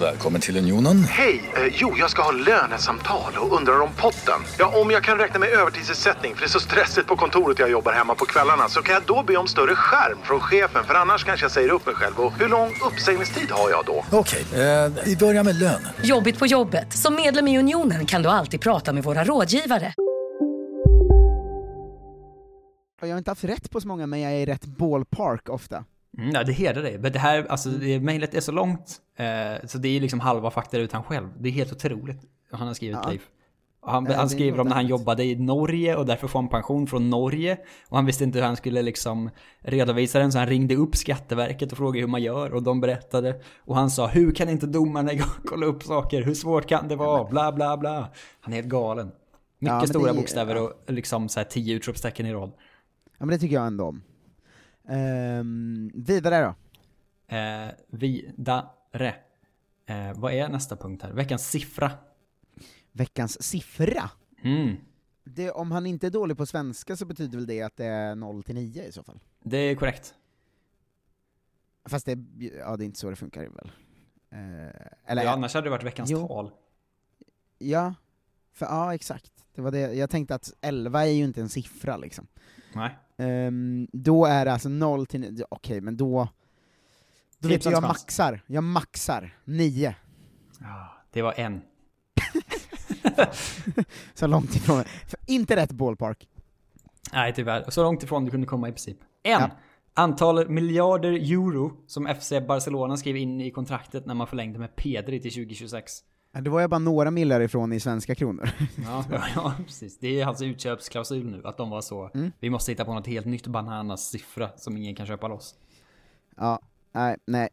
Välkommen till Unionen. Hej! Eh, jo, jag ska ha lönesamtal och undrar om potten. Ja, om jag kan räkna med övertidsersättning för det är så stressigt på kontoret jag jobbar hemma på kvällarna så kan jag då be om större skärm från chefen för annars kanske jag säger upp mig själv. Och hur lång uppsägningstid har jag då? Okej, eh, vi börjar med lön. Jobbigt på jobbet. Som medlem i Unionen kan du alltid prata med våra rådgivare. Jag har inte haft rätt på så många, men jag är i rätt ballpark ofta. Mm, ja, det hedrar dig. Men det här, alltså, det, mejlet är så långt, eh, så det är liksom halva fakta ut han själv. Det är helt otroligt. Han har skrivit Ja. Leif. Han, är han skriver om när han jobbade i Norge och därför får han pension från Norge. Och han visste inte hur han skulle liksom redovisa den så han ringde upp Skatteverket och frågade hur man gör och de berättade. Och han sa hur kan inte domarna kolla upp saker? Hur svårt kan det vara? Bla bla bla. Han är helt galen. Mycket Ja, stora det- bokstäver och liksom så här tio utropstecken i rad. Ja men det tycker jag ändå om. Ehm, vidare då. Eh, vidare. Eh, vad är nästa punkt här? Veckans siffra. Veckans siffra. Mm. Det, om han inte är dålig på svenska så betyder väl det att det är 0 till 9 i så fall? Det är korrekt. Fast det, ja det är inte så det funkar väl? Eh, eller, ja, annars hade det varit veckans Jo. tal. Ja, för, ja exakt. Det var det. Jag tänkte att 11 är ju inte en siffra liksom. Nej. Ehm, då är det alltså 0 till 9, okej men då... Då vet 10% jag, jag chans. maxar, jag maxar 9. Det var en. så långt ifrån. För inte rätt ballpark. Nej, tyvärr. Så långt ifrån du kunde komma i princip. En. Ja. Antal miljarder euro som FC Barcelona skrev in i kontraktet när man förlängde med Pedri till 2026. Det var jag bara några millar ifrån i svenska kronor. Ja, ja, precis. Det är alltså utköpsklausul nu, att de var så. Mm. Vi måste hitta på något helt nytt bananas siffra som ingen kan köpa loss. ja, nej, nej.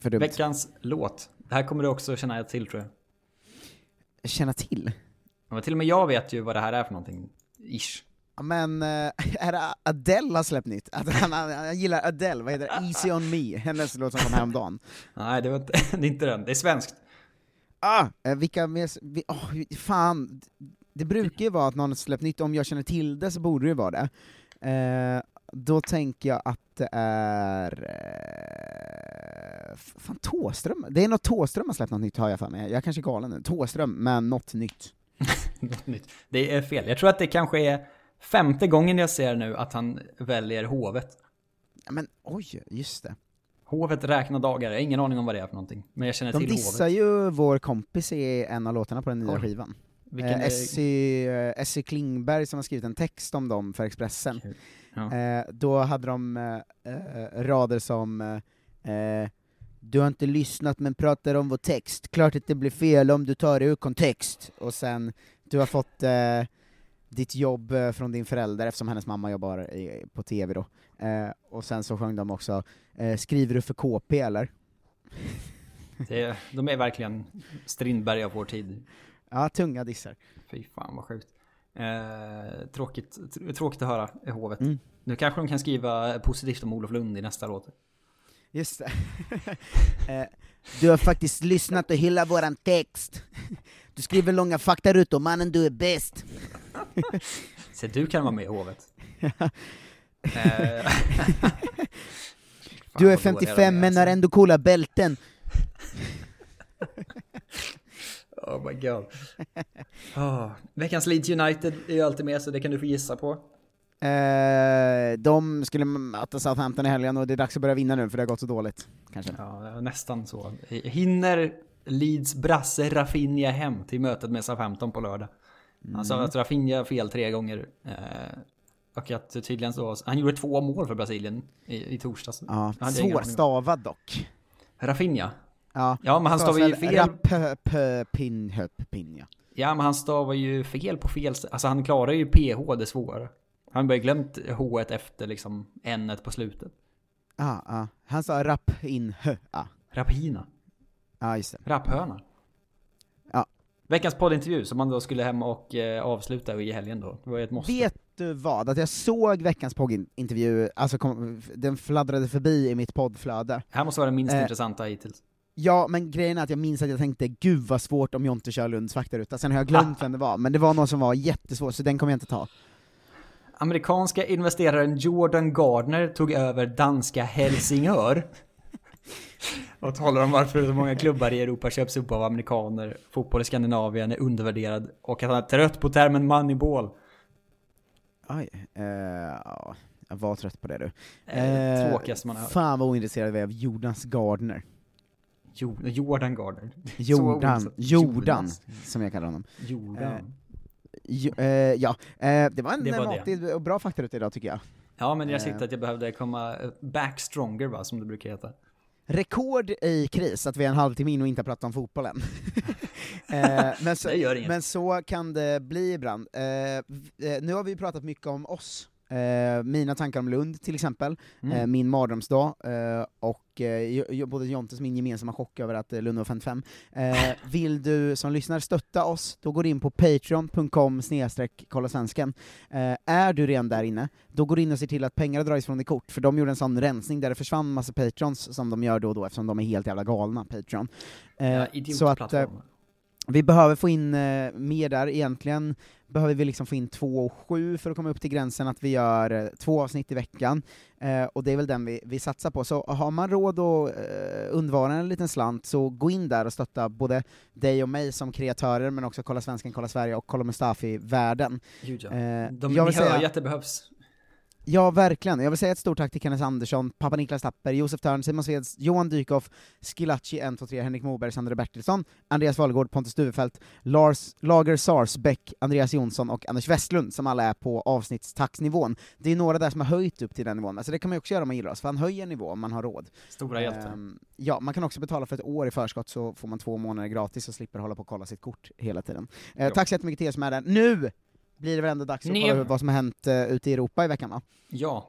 För dumt. Veckans låt. Det här kommer du också känna till tror jag. Känna till? Ja, men till och med jag vet ju vad det här är för någonting. Ish. Men, eh, är det Adele har släppt nytt? Att han, han, han gillar Adele, vad heter det? Easy on me, hennes låt som kom häromdagen. Nej, det, var inte, det är inte den. Det är svenskt. Ah, eh, vilka mer, vi, åh, fan, det brukar ju vara att någon har släppt nytt, om jag känner till det så borde det ju vara det. Eh, då tänker jag att det är... Eh, fan, Tåström? Det är något Tåström har släppt något nytt har jag för mig, jag är kanske är galen nu. Tåström, men något nytt. Något nytt. Det är fel. Jag tror att det kanske är femte gången jag ser nu att han väljer hovet. Men oj, just det. Hovet räknar dagar. Jag har ingen aning om vad det är för någonting. Men jag känner De till dissar hovet. ju vår kompis i en av låtarna på den nya Oj. skivan. Vilken eh, är- Essie, eh, Klingberg som har skrivit en text om dem för Expressen. Ja. Eh, då hade de eh, eh, rader som eh, eh, Du har inte lyssnat men pratar om vår text, klart att det blir fel om du tar det ur kontext. Och sen, du har fått ditt jobb från din förälder eftersom hennes mamma jobbar i, på TV då. Och sen så sjöng de också eh, Skriver du för KP eller? Det, de är verkligen Strindberg av vår tid. Ja, tunga dissar. Fy fan vad sjukt. Eh, tråkigt, tr- tråkigt att höra i hovet. Mm. Nu kanske de kan skriva positivt om Olof Lund i nästa låt. Just det. eh, du har faktiskt lyssnat och hyllat våran text. Du skriver långa faktarutor, mannen du är bäst. Så du kan vara med i hovet. Eh, Du är vad dåliga 55 de är, men alltså. har ändå coola bälten. Oh my god. Ah, veckans Leeds United är ju alltid med så det kan du få gissa på. Eh, de skulle möta Southampton i helgen och det är dags att börja vinna nu för det har gått så dåligt. Kanske. Ja, nästan så. Hinner Leeds brasse Rafinha hem till mötet med Southampton på lördag? Han sa Mm. att Rafinha fel tre gånger. Eh, och att tydligen så, han gjorde två mål för Brasilien i, i torsdags. Ja, svårstavad dock. Rafinha? Ja, Ja, men han stavar ju fel. Rapp-pin-höpp-pin, ja. Ja, men han stavar ju fel på fel Alltså han klarar ju PH det svåra. Han har bara glömt h efter liksom n på slutet. Ah, ah. Han sa rapp-in-hö, ah. Rapina. Ja, just det. Rapphöna. Ja. Veckans poddintervju som man då skulle hem och eh, avsluta i helgen då. Det var ju ett måste. Vet du vad? Att jag såg veckans POG-intervju, alltså kom, den fladdrade förbi i mitt poddflöde. Det här måste vara det minst Eh, intressanta hittills. Ja, men grejen är att jag minns att jag tänkte gud vad svårt om Jonte kör Lunds faktaruta, sen har jag glömt vem det var, men det var någon som var jättesvår, så den kommer jag inte ta. Amerikanska investeraren Jordan Gardner tog över danska Helsingör. Och talar om varför så många klubbar i Europa köps upp av amerikaner, fotboll i Skandinavien är undervärderad och att han är trött på termen moneyball. Aj, eh, ja, jag var trött på det du. Eh, tråkigaste man har hört. Fan vad ointresserad vi är av Jonas Gardner. Jo, Jordan Gardner. Jordan, Jordan, som jag kallar honom. Jordan. Eh, jo, eh, ja, eh, det var en Det det var det. matig och bra fakta idag tycker jag. Ja, men jag Eh. tyckte att jag behövde komma eh, back stronger va, som det brukar heta. Rekord i kris, att vi är en halvtimme in och inte har pratat om fotbollen. eh, men, så, men så kan det bli ibland. Eh, eh, nu har vi pratat mycket om oss. Mina tankar om Lund till exempel, Mm. min mardrömsdag, och både Jontes och min gemensamma chock över att Lund var 55. Eh, vill du som lyssnar stötta oss, då går du in på patreon.com snedstreck kolla svensken. Är du redan där inne, då går du in och ser till att pengar dras från ditt kort, för de gjorde en sån rensning där det försvann massa patrons som de gör då och då eftersom de är helt jävla galna, Patreon. Ja, så att idiotplattformar. Vi behöver få in eh, mer där, egentligen behöver vi liksom få in två och sju för att komma upp till gränsen att vi gör eh, två avsnitt i veckan, eh, och det är väl den vi, vi satsar på. Så har man råd att eh, undvara en liten slant, så gå in där och stötta både dig och mig som kreatörer, men också Kolla Svensken, Kolla Sverige och Kolla Mustafi-världen. Eh, De, jag vill säga- ju att det behövs. Ja, verkligen. Jag vill säga ett stort tack till Kenneth Andersson, pappa Niklas Tapper, Josef Törn, Simon Sveds, Johan Dykhoff, Skilacci 123, Henrik Moberg, Sandra Bertilsson, Andreas Wahlgård, Pontus Duvefelt, Lars Lager Sarsbäck, Andreas Jonsson och Anders Westlund, som alla är på avsnittstaxnivån. Det är några där som har höjt upp till den nivån, alltså det kan man ju också göra om man gillar oss, för han höjer nivå om man har råd. Stora hjältar. Ehm, ja, man kan också betala för ett år i förskott, så får man två månader gratis och slipper hålla på och kolla sitt kort hela tiden. Eh, Ja. tack så jättemycket till er som är där. Nu blir det väl ändå dags att kolla hur- vad som har hänt uh, ute i Europa i veckan va? Ja.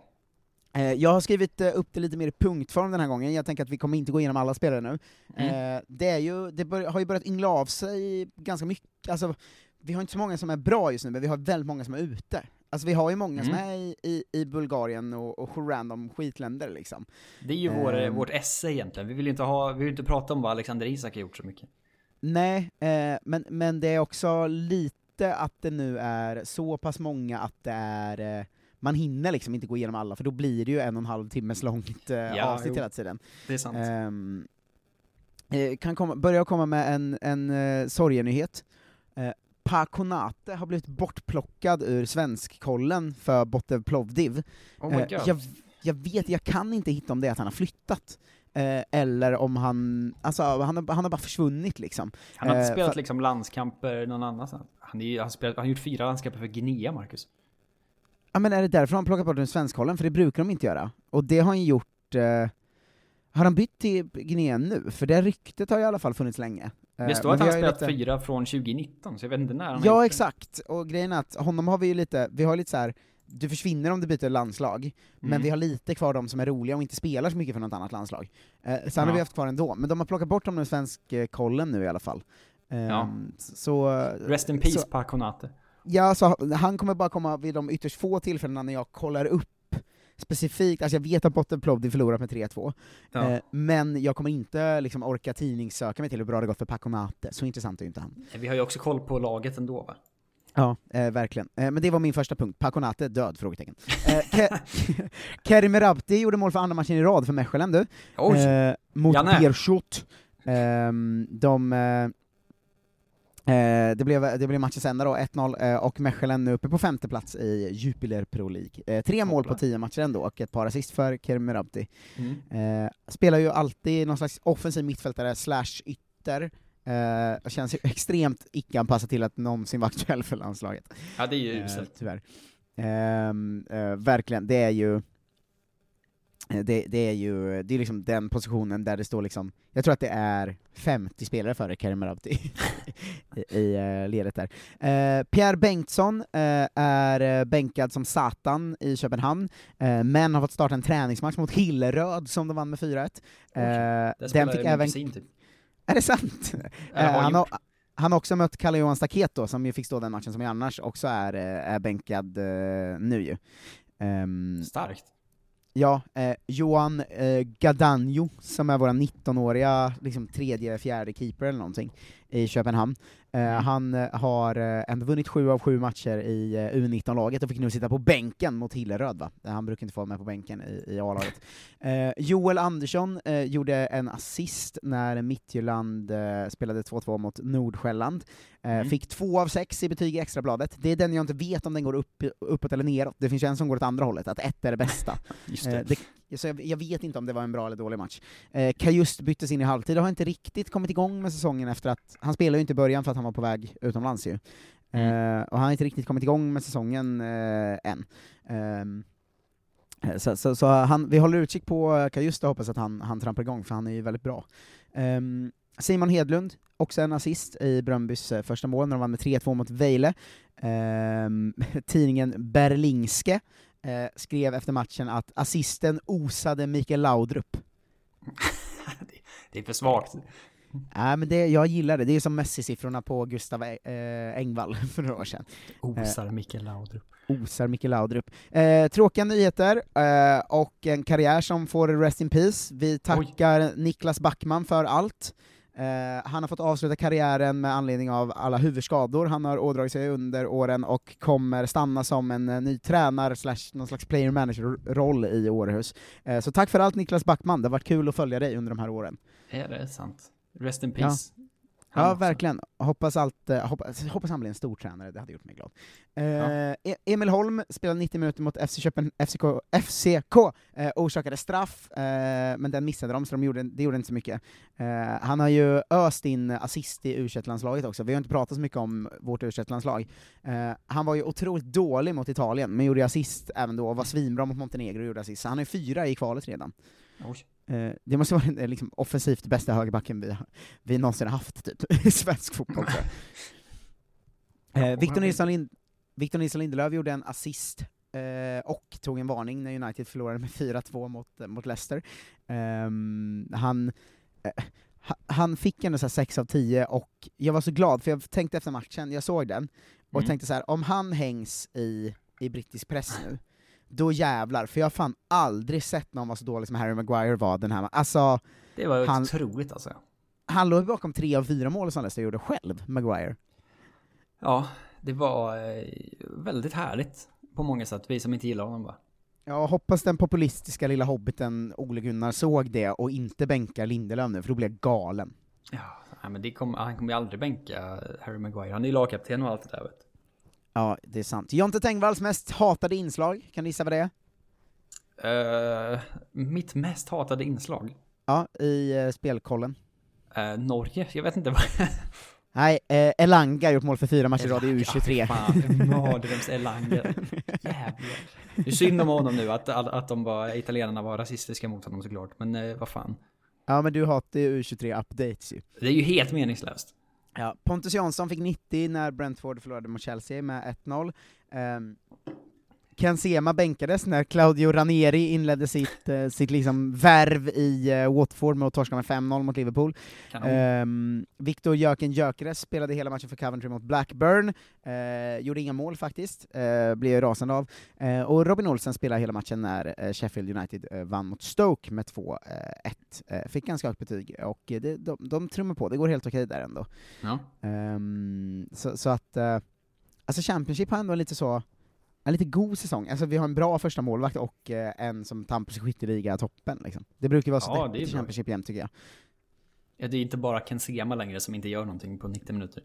Eh, Jag har skrivit eh, upp det lite mer i punktform den här gången, jag tänker att vi kommer inte gå igenom alla spelare nu. Mm. Eh, Det, är ju, det bör, har ju börjat yngla av sig ganska mycket, alltså, vi har inte så många som är bra just nu, men vi har väldigt många som är ute. Alltså vi har ju många som Mm. är i, i, i Bulgarien och, och random skitländer liksom. Det är ju vår, Ehm. vårt esse egentligen. Vi vill ju inte ha, vi vill inte prata om vad Alexander Isak har gjort så mycket. Nej, eh, men, men det är också lite att det nu är så pass många att det är eh, man hinner liksom inte gå igenom alla, för då blir det ju en och en halv timmes långt eh, Ja, avsnitt jo. hela tiden. Det är sant. Eh, kan komma, börja komma med en, en uh, sorgenyhet. Uh, Pakonate har blivit bortplockad ur svenskkollen för Botev Plovdiv. Oh God. jag, jag vet, jag kan inte hitta om det är att han har flyttat, eh, eller om han, alltså han har, han har bara försvunnit liksom. Han har inte spelat för- liksom landskamper någon annanstans. Han, är, han, spelat, han har gjort fyra landskamper för Guinea, Marcus. Ja men är det därför han plockat bort den svenskkollen? För det brukar de inte göra. Och det har han gjort... Eh, har han bytt till Guinea nu? För det ryktet har i alla fall funnits länge. Eh, Det står men att han har har spelat lite- fyra från 2019, så jag vet inte när han har Ja gjort exakt, och grejen är att honom har vi ju lite, vi har lite så här. du försvinner om du byter landslag, men Mm. vi har lite kvar de som är roliga och inte spelar så mycket för något annat landslag. Eh, sen har Ja. vi haft kvar ändå, men de har plockat bort dem ur svenskkollen nu i alla fall. Eh, Ja. Så... Rest in peace, så- Pakonate. Ja, så han kommer bara komma vid de ytterst få tillfällena när jag kollar upp specifikt, alltså jag vet att Botten Plovdiv förlorat med 3-2, Ja. eh, men jag kommer inte liksom orka tidningssöka mig till hur bra det gått för Paconate, så intressant är ju inte han. Vi har ju också koll på laget ändå va? Ja, eh, verkligen. Eh, men det var min första punkt, Paconate död? Frågetecken. Eh, Ke- Kerim Rabti gjorde mål för andra matchen i rad för Mechelen du, Oj. eh, mot. Berchot. Ehm, de... Eh, det, blev, det blev matchens enda då, 1-0, eh, och Mechelen nu uppe på femte plats i Jupiler Pro League. Eh, tre mål på tio matcher ändå, och ett par assist för Kerim Rabti. Mm. Eh, spelar ju alltid någon slags offensiv mittfältare slash ytter, eh, känns ju extremt icke-anpassad till att någonsin vara aktuell för landslaget. Ja, det är ju Eh, uselt. tyvärr. Ehm, eh, verkligen, det är ju det, det är ju det är liksom den positionen där det står liksom, jag tror att det är 50 spelare före Karim Rabti i, i eh, ledet där. Eh, Pierre Bengtsson eh, är eh, bänkad som satan i Köpenhamn, eh, men har fått starta en träningsmatch mot Hilleröd som de vann med 4-1. Eh, Där den fick även... kusin typ. Är det sant? Eh, han, har, han har också mött Kalle Johan Staket då, som ju fick stå den matchen, som ju annars också är, eh, är bänkad eh, nu ju. Ehm, Starkt. Ja, eh, Johan eh, Gadanjo, som är våra 19-åriga liksom, tredje, fjärde keeper eller någonting, i Köpenhamn. Eh, Han eh, har eh, ändå vunnit sju av sju matcher i eh, U19-laget och fick nu sitta på bänken mot Hilleröd va? Han brukar inte få vara med på bänken i, i A-laget. Eh, Joel Andersson eh, gjorde en assist när Midtjylland eh, spelade 2-2 mot Nordsjälland. Mm. Fick två av sex i betyg i extrabladet. Det är den jag inte vet om den går upp, uppåt eller neråt. Det finns ju en som går åt andra hållet, att ett är det bästa. Just det. Det, så jag, jag vet inte om det var en bra eller dålig match. Eh, Kajust byttes in i halvtid och har inte riktigt kommit igång med säsongen efter att, han spelade ju inte i början för att han var på väg utomlands ju. Mm. Eh, och han har inte riktigt kommit igång med säsongen eh, än. Ehm, eh, så, så, så han, vi håller utkik på Kajust och hoppas att han, han trampar igång, för han är ju väldigt bra. Ehm, Simon Hedlund, också en assist i Bröndbys eh, första mål när de vann med 3-2 mot Vejle. Ehm, tidningen Berlingske eh, skrev efter matchen att assisten osade Mikael Laudrup. Det är för svagt. Nej men det, jag gillar det, det är som Messi-siffrorna på Gustav eh, Engvall för några år sedan. Osar Mikael Laudrup. Osar Mikael Laudrup. Eh, tråkiga nyheter, eh, och en karriär som får rest in peace. Vi tackar Niklas Backman för allt. Eh, han har fått avsluta karriären med anledning av alla huvudskador han har ådragit sig under åren och kommer stanna som en eh, ny tränare slash någon slags player manager-roll i Århus. Eh, så tack för allt Niklas Backman, det har varit kul att följa dig under de här åren. Är det sant? Rest in Ja. peace. Han Ja, verkligen. Hoppas, allt, eh, hoppas, hoppas han blir en stor tränare, det hade gjort mig glad. Eh, Ja. E- Emil Holm spelade 90 minuter mot FC Köpen, FCK, FCK eh, orsakade straff, eh, men den missade de, så de gjorde, det gjorde inte så mycket. Eh, han har ju öst in assist i u landslaget också, vi har inte pratat så mycket om vårt u landslag eh, Han var ju otroligt dålig mot Italien, men gjorde assist även då, var svinbra mot Montenegro och gjorde assist, så han är fyra i kvalet redan. Oj. Eh, det måste vara den liksom, offensivt bästa högerbacken vi, vi någonsin haft typ, i svensk fotboll. Eh, Victor, Nilsson Lind, Victor Nilsson Lindelöf gjorde en assist eh, och tog en varning när United förlorade med 4-2 mot, mot Leicester. Ehm, han, eh, ha- han fick ändå så här 6 av 10 och jag var så glad, för jag tänkte efter matchen, jag såg den, och Mm. tänkte så här: om han hängs i, i brittisk press nu, då jävlar, för jag har fan aldrig sett någon vara så dålig som Harry Maguire var den här Alltså, Det var han, otroligt alltså. han låg bakom tre av fyra mål som Leicester gjorde själv, Maguire. Ja, det var eh, väldigt härligt på många sätt, vi som inte gillar honom bara. Jag hoppas den populistiska lilla hobbiten Ole Gunnar såg det och inte bänkar Lindelöf nu, för då blir jag galen. Nej, men det kom, han kommer ju aldrig bänka Harry Maguire, han är ju lagkapten och allt det där vet. Ja, det är sant. Jonte Tengvalls mest hatade inslag, kan du gissa vad det är? Eh, mitt mest hatade inslag? Ja, i uh, spelkollen. Eh, Norge? Jag vet inte vad... Nej, eh, Elanga har gjort mål för fyra matcher i rad i Elanga, U23. Fan, mardröms Elanga. Jävlar. Det är synd om honom nu, att, att, att de var, italienarna var rasistiska mot honom såklart, men eh, vad fan. Ja, men du hatar ju U23-updates ju. Det är ju helt meningslöst. Ja, Pontus Jansson fick 90 när Brentford förlorade mot Chelsea med 1-0. Um, Ken Sema bänkades när Claudio Ranieri inledde sitt, eh, sitt liksom värv i eh, Watford med att torska med 5-0 mot Liverpool. Um, Viktor Jöken Gyökeres spelade hela matchen för Coventry mot Blackburn, eh, gjorde inga mål faktiskt, uh, blev jag rasande av. Eh, och Robin Olsen spelade hela matchen när Sheffield United vann mot Stoke med 2-1. Eh, fick ganska högt betyg, och det, de, de trummar på, det går helt okej där ändå. Ja. Ehm, så, så att, eh, alltså Championship har ändå lite så, en lite god säsong, alltså vi har en bra första målvakt och eh, en som tampas i skytteliga-toppen liksom. Det brukar vara så Ja, det i. Championship jämt tycker jag. Ja, det är inte bara Ken Sema längre som inte gör någonting på 90 minuter.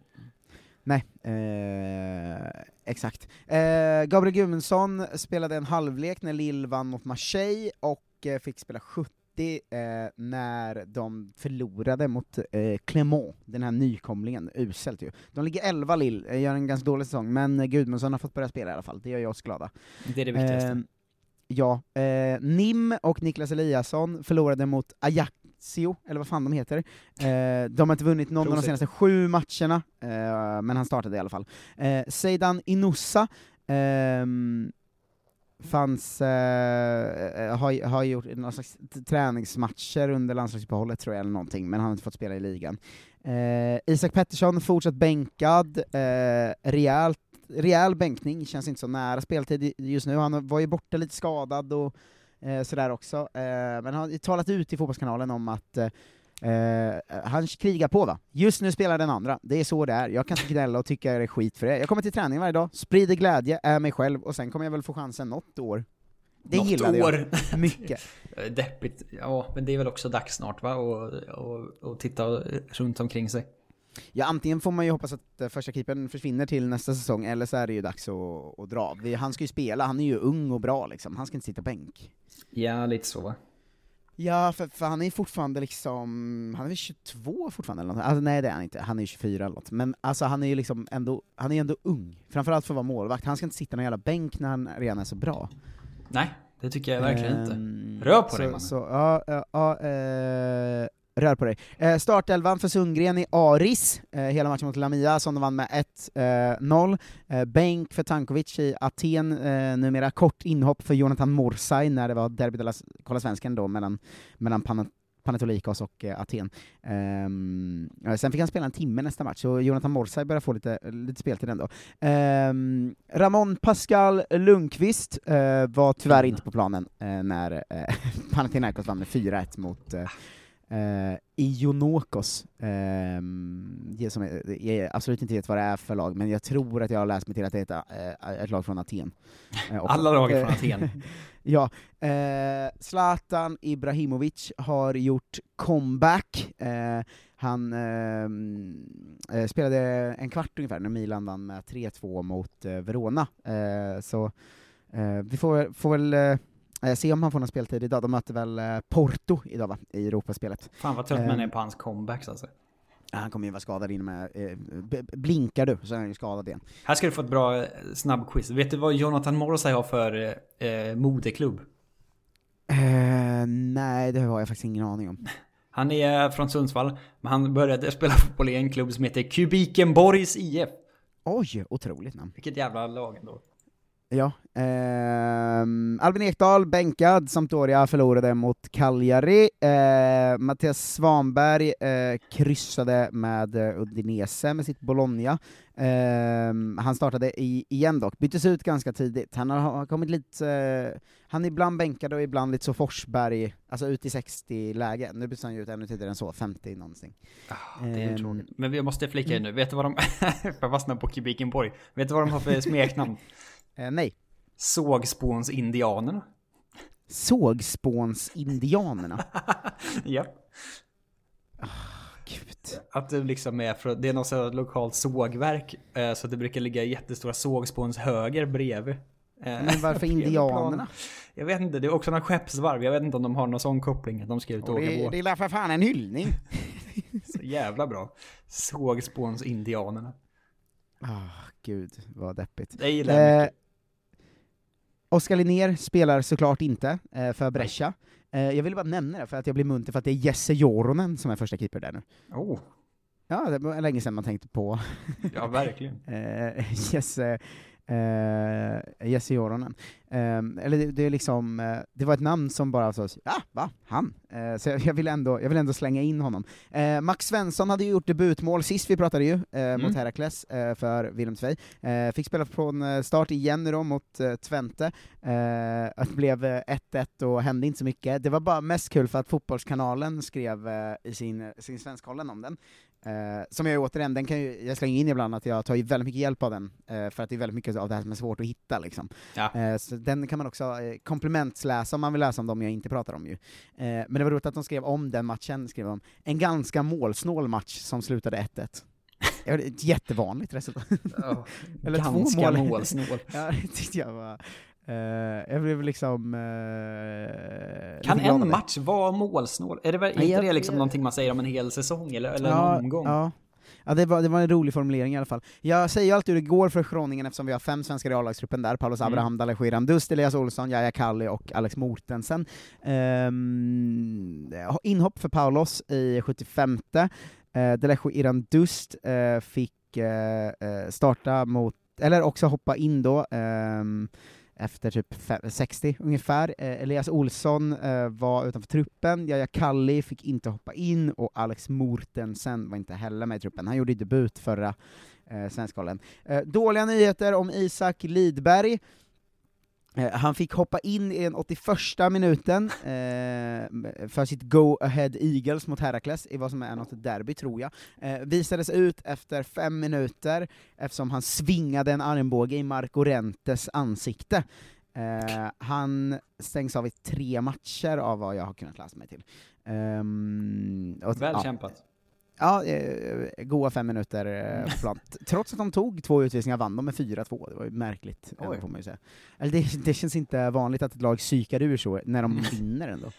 Nej, eh, exakt. Eh, Gabriel Gudmundsson spelade en halvlek när Lille vann mot Marseille, och eh, fick spela 70 eh, när de förlorade mot eh, Clermont, den här nykomlingen, uselt ju. De ligger 11 Lille, eh, gör en ganska dålig säsong, men Gudmundsson har fått börja spela i alla fall, det gör oss glada. Det är det viktigaste. Eh, ja, eh, Nim och Niklas Eliasson förlorade mot Ajaccio, eller vad fan de heter. Eh, de har inte vunnit någon av de Prosit. senaste sju matcherna, eh, men han startade i alla fall. Eh, Seidan Inusa ehm, fanns, eh, eh, har, har gjort några slags träningsmatcher under landslagsuppehållet tror jag, eller någonting, men han har inte fått spela i ligan. Eh, Isak Pettersson fortsatt bänkad, eh, rejält, rejäl bänkning, känns inte så nära speltid just nu, han var ju borta lite skadad och eh, sådär också, eh, men har talat ut i Fotbollskanalen om att eh, eh, han krigar på va? Just nu spelar den andra, det är så det är. Jag kan inte gnälla och tycka det är skit för det. Jag kommer till träningen varje dag, sprider glädje, är mig själv, och sen kommer jag väl få chansen något år. Det Något gillade år. jag mycket. Deppigt. Ja, men det är väl också dags snart va? Och, och, och titta runt omkring sig. Ja, antingen får man ju hoppas att eh, första keepern försvinner till nästa säsong, eller så är det ju dags att, att dra. Han ska ju spela, han är ju ung och bra liksom, han ska inte sitta bänk. Ja, lite så va? Ja, för, för han är fortfarande liksom, han är väl 22 fortfarande eller något. Alltså nej det är han inte, han är 24 eller något. Men alltså han är ju liksom ändå, han är ändå ung. Framförallt för att vara målvakt, han ska inte sitta i någon jävla bänk när han redan är så bra. Nej, det tycker jag verkligen Ehm, inte. Rör på så, dig mannen. så, ja, ja, ja, eh, rör på dig. Eh, startelvan för Sundgren i Aris, eh, hela matchen mot Lamia, som de vann med 1-0. Eh, bänk för Tankovic i Aten, eh, numera kort inhopp för Jonathan Morsay när det var derby de la Kolla Svensken då mellan, mellan Pan Panetolikos och eh, Aten. Eh, sen fick han spela en timme nästa match, så Jonathan Morsay börjar få lite, lite speltid ändå. Ehm, Ramon Pascal Lundqvist eh, var tyvärr inte på planen eh, när eh, Panathinaikos vann med 4-1 mot eh, eh, Ionokos, det som är, jag absolut inte vet vad det är för lag, men jag tror att jag har läst mig till att det är ett, eh, ett lag från Aten. Eh. Alla lag från Eh, Aten. ja. Eh, Zlatan Ibrahimovic har gjort comeback. Eh, han ehm, eh, spelade en kvart ungefär när Milan vann med 3-2 mot eh, Verona. Eh, så eh, vi får, får väl eh, se om han får någon speltid idag. De möter väl eh, Porto idag va, i Europaspelet. Fan vad trött man är på hans comebacks alltså. Han kommer ju vara skadad in med, eh, blinkar du så är han ju skadad igen. Här ska du få ett bra eh, snabb quiz. Vet du vad Jonathan Morsay har för eh, modeklubb? Eh, nej, det har jag faktiskt ingen aning om. Han är från Sundsvall, men han började spela fotboll i en klubb som heter Kubikenborgs IF. Oj, otroligt namn. Vilket jävla lag ändå. Ja. ehm, Albin Ekdal bänkad, Sampdoria förlorade mot Cagliari. Eh, Mattias Svanberg eh, kryssade med eh, Udinese med sitt Bologna. Ehm, han startade i, igen dock, byttes ut ganska tidigt. Han har, har kommit lite, eh, han är ibland bänkad och ibland lite så Forsberg, alltså ut i 60-läge. Nu byts han ju ut ännu tidigare än så, 50 någonting. Det är Ehm. Men vi måste flika in mm. nu. Vet du vad de... jag fastnar på Kubikenborg. Vet du vad de har för smeknamn? Eh, nej. Sågspånsindianerna. Sågspånsindianerna. ja. Gud. Att det liksom är för, det är något sådant lokalt sågverk, eh, så det brukar ligga jättestora sågspånshöger bredvid. Eh, Men varför indianerna? Jag vet inte, det är också någon skeppsvarv, jag vet inte om de har någon sån koppling att de ska ut och Och åka det, båt. det är för fan en hyllning. Så jävla bra. Sågspånsindianerna. Ah, gud, vad deppigt. Det gillar jag mycket. Oskar Linnér spelar såklart inte eh, för Brescia. Eh, jag ville bara nämna det för att jag blir munter för att det är Jesse Joronen som är första keeper där nu. Oh. Ja, det var länge sedan man tänkte på Ja, verkligen. eh, Jesse, eh, Jesse Joronen. Eh, eller det, det är liksom, eh, det var ett namn som bara så, ja, va? Han? Eh, så jag, jag, vill ändå, jag vill ändå slänga in honom. Eh, Max Svensson hade ju gjort debutmål sist vi pratade ju, eh, mot Herakles eh, för Wilhelmsvej. Eh, fick spela från start igen nu då mot Twente. Det blev eh, 1-1 och hände inte så mycket. Det var bara mest kul för att Fotbollskanalen skrev i sin, sin Svenskkollen om den. Eh, som jag återigen, den kan ju, jag slänger in ibland att jag tar ju väldigt mycket hjälp av den, eh, för att det är väldigt mycket av det här som är svårt att hitta liksom. Ja. Eh, så den kan man också eh, komplementsläsa om man vill läsa om dem jag inte pratar om ju. Eh, men det var roligt att de skrev om den matchen, skrev de, en ganska målsnål match som slutade 1-1. Ja, det är ett jättevanligt resultat. Ja, Eller två ganska mål. målsnål. ja, det tyckte jag var... eh, jag blev liksom... eh, Kan en match vara målsnål? Är det väl, Nej, inte jag- det liksom jag- någonting man säger om en hel säsong eller, eller ja, en omgång? Ja. Ja, det var, det var en rolig formulering i alla fall. Jag säger ju alltid hur det går för Groningen eftersom vi har fem svenskar i A-lagstruppen där, Paulus Mm. Abraham, Dalej Shiran Dust, Elias Olsson, Jaja Kalli och Alex Mortensen. Ehm, inhopp för Paulos i 75. Uh, Delejo Iran Dust eh, fick eh, eh, starta mot, eller också hoppa in då, ehm, efter typ 60 ungefär. Eh, Elias Olsson eh, var utanför truppen, Jaja Kalli fick inte hoppa in, och Alex Mortensen var inte heller med i truppen. Han gjorde debut förra eh, Svenskkollen. Eh, dåliga nyheter om Isak Lidberg. Eh, Han fick hoppa in i den 81 minuten eh, för sitt Go Ahead Eagles mot Herakles i vad som är något derby, tror jag. Eh, visades ut efter fem minuter eftersom han svingade en armbåge i Marco Rentes ansikte. Eh, han stängs av i tre matcher av vad jag har kunnat läsa mig till. Ehm, och- Väl ja. kämpat. Ja, eh, goa fem minuter eh, på plan. Trots att de tog två utvisningar vann de med 4-2, det var ju märkligt, ändå, Oj. får man ju säga. Eller det, det känns inte vanligt att ett lag psykar ur så, när de vinner ändå.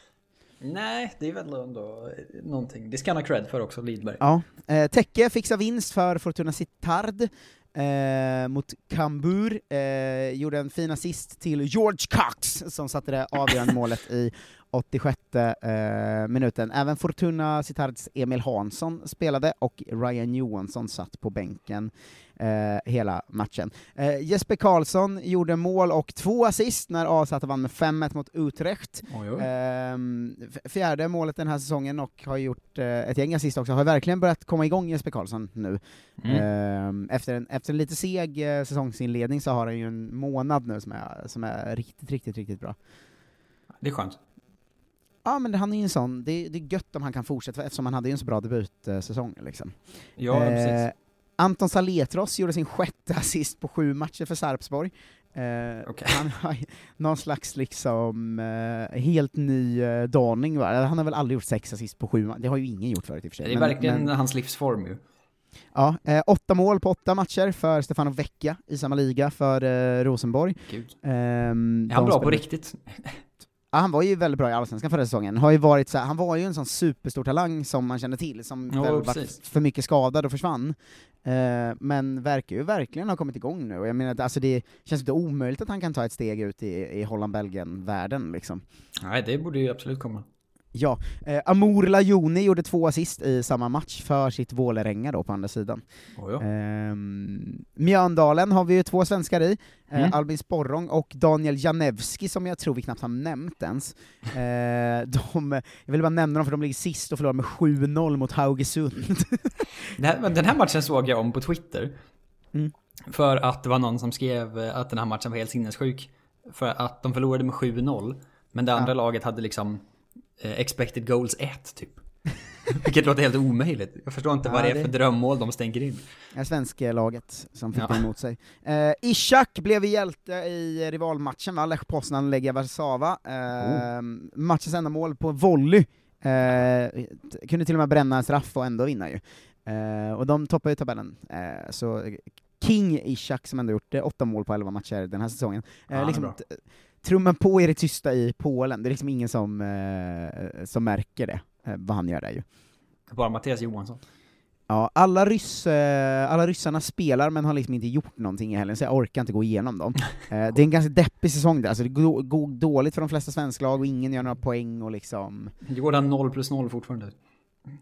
Nej, det är väl ändå någonting. Det ska han ha cred för också, Lidberg. Ja. Eh, Tecke fixar vinst för Fortuna Sittard eh, mot Kambur, eh, gjorde en fin assist till George Cox, som satte det avgörande målet i 86 eh, minuten. Även Fortuna Sittards Emil Hansson spelade, och Ryan Johansson satt på bänken eh, hela matchen. Eh, Jesper Karlsson gjorde mål och två assist när AZ vann med 5-1 mot Utrecht. Oj, oj. Ehm, fjärde målet den här säsongen och har gjort eh, ett gäng assist också, har verkligen börjat komma igång Jesper Karlsson nu. Mm. Ehm, efter, en, efter en lite seg eh, säsongsinledning så har han ju en månad nu som är, som är riktigt, riktigt, riktigt bra. Det är skönt. Ja men han är ju en sån, det, det är gött om han kan fortsätta eftersom han hade ju en så bra debutsäsong liksom. Ja, precis. Anton Saletros gjorde sin sjätte assist på sju matcher för Sarpsborg. Eh, Han har någon slags liksom eh, helt ny uh, daning va? Han har väl aldrig gjort sex assist på sju matcher, det har ju ingen gjort förut i och för sig. Det är men- verkligen men- hans livsform ju. Ja, eh, åtta mål på åtta matcher för Stefano Vecchia i samma liga för eh, Rosenborg. Gud. Ehm, Är han bra på spelade- riktigt? Ja, han var ju väldigt bra i Allsvenskan förra säsongen. Har ju varit så här, han var ju en sån superstor talang som man kände till, som Ja, väl var för mycket skadad och försvann. Eh, men verkar ju verkligen ha kommit igång nu, och jag menar, alltså det känns inte omöjligt att han kan ta ett steg ut i, i Holland-Belgien-världen liksom. Nej, det borde ju absolut komma. Ja, eh, Amour Lajoni gjorde två assist i samma match för sitt Vålerenga då på andra sidan. Ja. Ehm, Mjöndalen har vi ju två svenskar i, eh, Mm. Albin Sporrong och Daniel Janewski som jag tror vi knappt har nämnt ens. Eh, de, jag vill bara nämna dem för de ligger sist och förlorar med 7-0 mot Haugesund. Den den här matchen såg jag om på Twitter. Mm. För att det var någon som skrev eh, att den här matchen var helt sinnessjuk. För att de förlorade med 7-0. Men det andra Ja. laget hade liksom eh, expected goals 1 typ. Vilket låter helt omöjligt. Jag förstår inte Ja, vad det är det- för drömmål de stänker in. Är svenska laget som fick Ja. emot sig. Eh, Ishak blev hjälte i rivalmatchen, va? Lech Poznan Legia Warszawa. Eh, Matchens enda mål på volley. Eh, kunde till och med bränna en straff och ändå vinna ju. Eh, och de toppar ju tabellen. Eh, så King Ishak som ändå gjort eh, åtta mål på elva matcher den här säsongen. Ja, Eh, är liksom, bra. t- trummen på i det tysta i Polen, det är liksom ingen som, eh, som märker det, eh, vad han gör där ju. Bara Mattias Johansson. Ja, alla, ryss, eh, alla ryssarna spelar men har liksom inte gjort någonting i helgen, så jag orkar inte gå igenom dem. Eh, det är en ganska deppig säsong där, alltså det går, dåligt för de flesta svenska lag och ingen gör några poäng och liksom... Jordan 0 plus 0 fortfarande.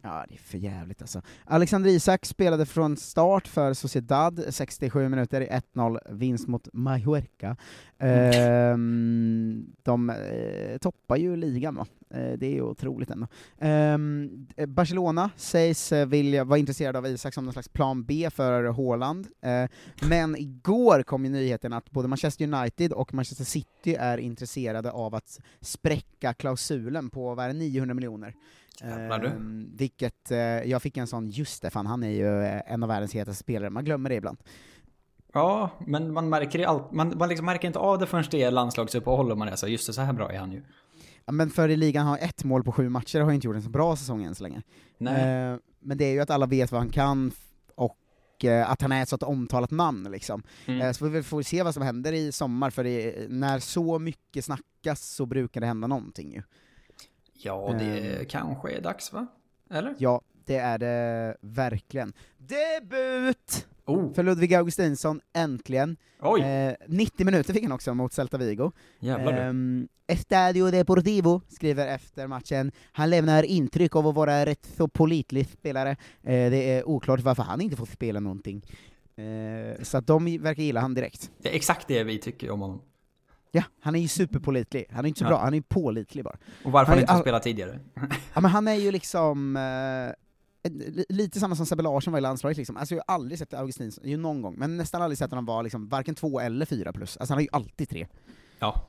Ja, det är för jävligt alltså. Alexander Isak spelade från start för Sociedad, 67 minuter i 1-0 vinst mot Mallorca. Ehm, de eh, toppar ju ligan va? Eh, det är ju otroligt ändå. Ehm, eh, Barcelona sägs vilja vara intresserade av Isak som någon slags plan B för Haaland, men igår kom ju nyheten att både Manchester United och Manchester City är intresserade av att spräcka klausulen på, vad är det, 900 miljoner. Jävlar du. Ehm, vilket, eh, jag fick en sån, just det, fan han är ju eh, en av världens hetaste spelare, man glömmer det ibland. Ja, men man märker, allt, man, man liksom märker inte av det förrän det är landslagsuppehåll och man är så just det, så här bra är han ju. Ja, men för i ligan har ett mål på sju matcher har inte gjort en så bra säsong än så länge. Nej. Eh, men det är ju att alla vet vad han kan, och eh, att han är ett sånt omtalat namn liksom. Mm. Eh, så vi får se vad som händer i sommar, för det, när så mycket snackas så brukar det hända någonting ju. Ja, det Ehm. kanske är dags va? Eller? Ja, det är det verkligen. Debut! Oh. För Ludvig Augustinsson, äntligen. Eh, 90 minuter fick han också mot Celta Vigo. Jävlar du. Ehm, Estadio Deportivo skriver efter matchen, han lämnar intryck av att vara rätt så pålitlig spelare. Eh, det är oklart varför han inte får spela någonting. Eh, så att de verkar gilla han direkt. Det är exakt det vi tycker om honom. Ja, han är ju superpålitlig. Han är inte så Ja. bra, han är ju pålitlig bara. Och varför han är inte har all- spelat tidigare. Ja men han är ju liksom, eh, lite samma som Sebbe Larsson var i landslaget liksom. Alltså jag har aldrig sett Augustinsson, jo någon gång, men nästan aldrig sett honom vara liksom varken två eller fyra plus. Alltså han är ju alltid tre. Ja.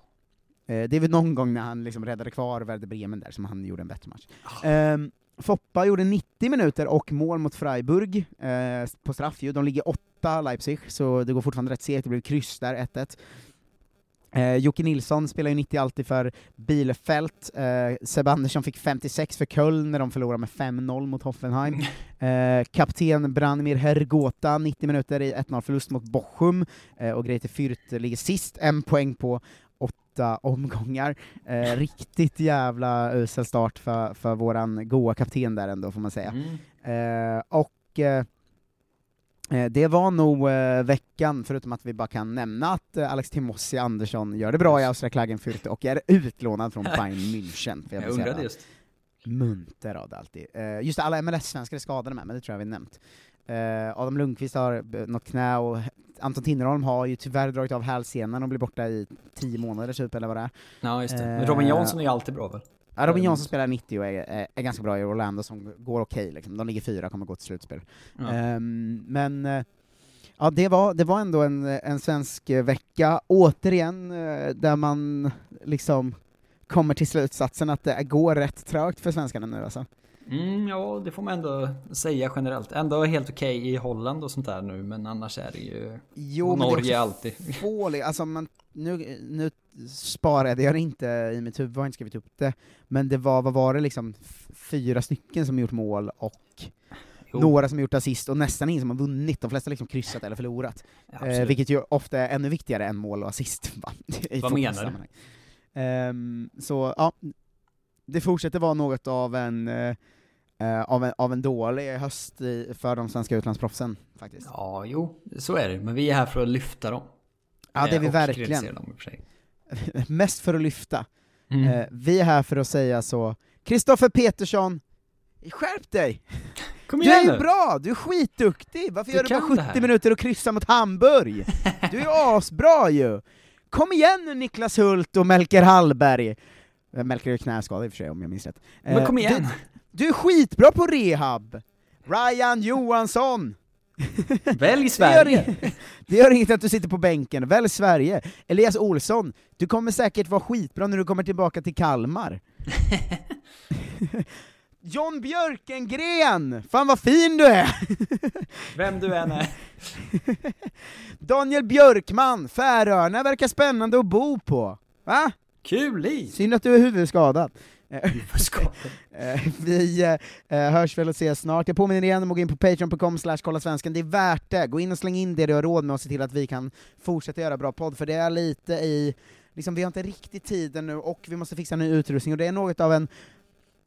Eh, det är väl någon gång när han liksom räddade kvar Werder Bremen där som han gjorde en bättre match. Ehm, Foppa gjorde 90 minuter och mål mot Freiburg eh, på straff ju. De ligger åtta Leipzig, så det går fortfarande rätt segt, det blev kryss där, 1-1. Eh, Jocke Nilsson spelar ju 90 alltid för Bielefeld, eh, Seb Andersson fick 56 för Köln när de förlorade med 5-0 mot Hoffenheim. Eh, kapten Branimir Hergota, 90 minuter i 1-0-förlust mot Bochum, eh, och Grete Fürth ligger sist, en poäng på åtta omgångar. Eh, riktigt jävla usel start för, för våran goa kapten där ändå, får man säga. Eh, och Eh, Det var nog eh, veckan, förutom att vi bara kan nämna att eh, Alex Timossi Andersson gör det bra i Austria Klagenfurt och är utlånad från Bayern München. För Jag säga undrade just. Munter av det alltid. Eh, Just det, alla MLS-svenskar är skadade med, men det tror jag vi nämnt. Eh, Adam Lundqvist har något knä och Anton Tinnerholm har ju tyvärr dragit av hälsenan och blir borta i tio månader typ, eller vad det är. Ja, just det. Men Eh, Robin Jansson är ju alltid bra väl? Ja, Robin Jansson spelar 90 och är, är, är ganska bra i Orlando som går okej, liksom. de ligger fyra, kommer gå till slutspel. Ja. Ehm, men eh, ja, det var, det var ändå en, en svensk eh, vecka, återigen, eh, där man liksom kommer till slutsatsen att det går rätt trögt för svenskarna nu alltså. Mm, ja, det får man ändå säga generellt. Ändå helt okej i Holland och sånt där nu, men annars är det ju... Jo, och men det är Norge alltid. Fålig, alltså man, nu, nu sparade jag det inte i mitt huvud, jag har inte skrivit upp det, men det var, vad var det liksom, fyra stycken som gjort mål och Jo. några som gjort assist, och nästan ingen som har vunnit, de flesta liksom kryssat eller förlorat. Ja, eh, vilket ju ofta är ännu viktigare än mål och assist. Va? I Vad menar du? Ehm, så, ja, det fortsätter vara något av en, eh, eh, av en, av en dålig höst i, för de svenska utlandsproffsen, faktiskt. Ja, jo, så är det. Men vi är här för att lyfta dem. Ja, det är Eh, vi och verkligen. dem. Mest för att lyfta. Mm. Eh, vi är här för att säga så, Kristoffer Petersson, skärp dig! Kom du igen är ju nu. bra, du är skitduktig! Varför Du gör du bara kan det 70 här. minuter och kryssar mot Hamburg? Du är asbra ju! Kom igen nu Niklas Hult och Melker Hallberg! Eh, Melker är ju knäskadad i och för sig om jag minns rätt. Men Eh, kom igen. Du, du är skitbra på rehab! Ryan Johansson! Välj Det Sverige! gör, inget, det gör inget att du sitter på bänken, välj Sverige. Elias Olsson, du kommer säkert vara skitbra när du kommer tillbaka till Kalmar. John Björkengren! Fan vad fin du är! Vem du än är. Daniel Björkman, Färöarna verkar spännande att bo på. Va? Kul i! Synd att du är huvudskadad. Eh, eh, Vi eh, hörs väl och ses snart. Jag påminner igen om att gå in på patreon.com slash kolla svensken. det är värt det. Gå in och släng in det du har råd med och se till att vi kan fortsätta göra bra podd, för det är lite i, liksom, vi har inte riktigt tiden nu och vi måste fixa ny utrustning, och det är något av en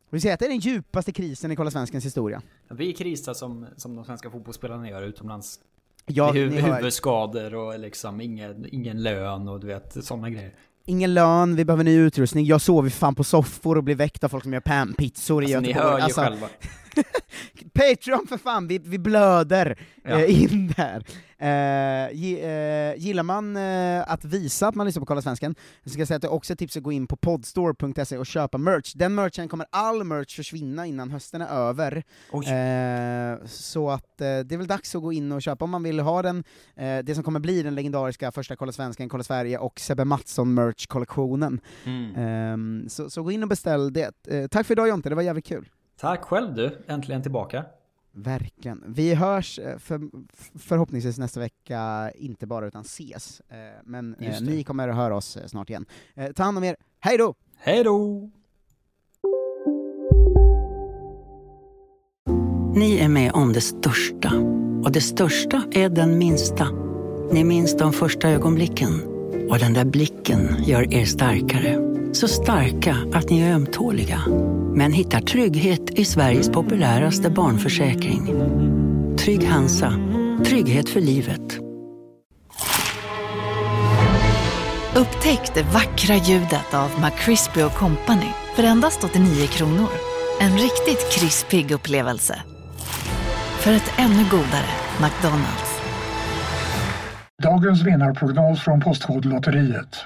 vi säger att det är den djupaste krisen i Kolla Svenskens historia. Vi krisar som, som de svenska fotbollsspelarna gör utomlands. Ja, hör- huvudskador och liksom ingen, ingen lön och du vet, sådana grejer. Ingen lön, vi behöver ny utrustning, jag sover fan på soffor och blir väckt av folk som gör panpizzor i Alltså, ni Göteborg. hör ju Alltså, själva. Patreon för fan, vi, vi blöder Ja. eh, in där. Eh, eh, gillar man eh, att visa att man lyssnar på Kolla Svensken, så ska jag säga att det är också ett tips att gå in på podstore.se och köpa merch. Den merchen kommer all merch försvinna innan hösten är över. Eh, så att eh, det är väl dags att gå in och köpa om man vill ha den, det som kommer bli den legendariska första Kolla Svensken, Kolla Sverige och Sebbe Mattsson merch-kollektionen. Mm. Ehm, så, så gå in och beställ det. Tack för idag Jonte, det var jävligt kul. Tack själv du, äntligen tillbaka. Verkligen. Vi hörs eh, för, förhoppningsvis nästa vecka, inte bara utan ses. Eh, Men eh, ni kommer att höra oss snart igen. Ta hand om er, hej då! Hej då! Ni är med om det största. Och det största är den minsta. Ni minns de första ögonblicken. Och den där blicken gör er starkare. Så starka att ni är ömtåliga. Men hittar trygghet i Sveriges populäraste barnförsäkring. Trygg Hansa. Trygghet för livet. Upptäck det vackra ljudet av McCrispy Company för endast 89 kronor. En riktigt krispig upplevelse. För ett ännu godare McDonalds. Dagens vinnarprognos från Postkodlotteriet.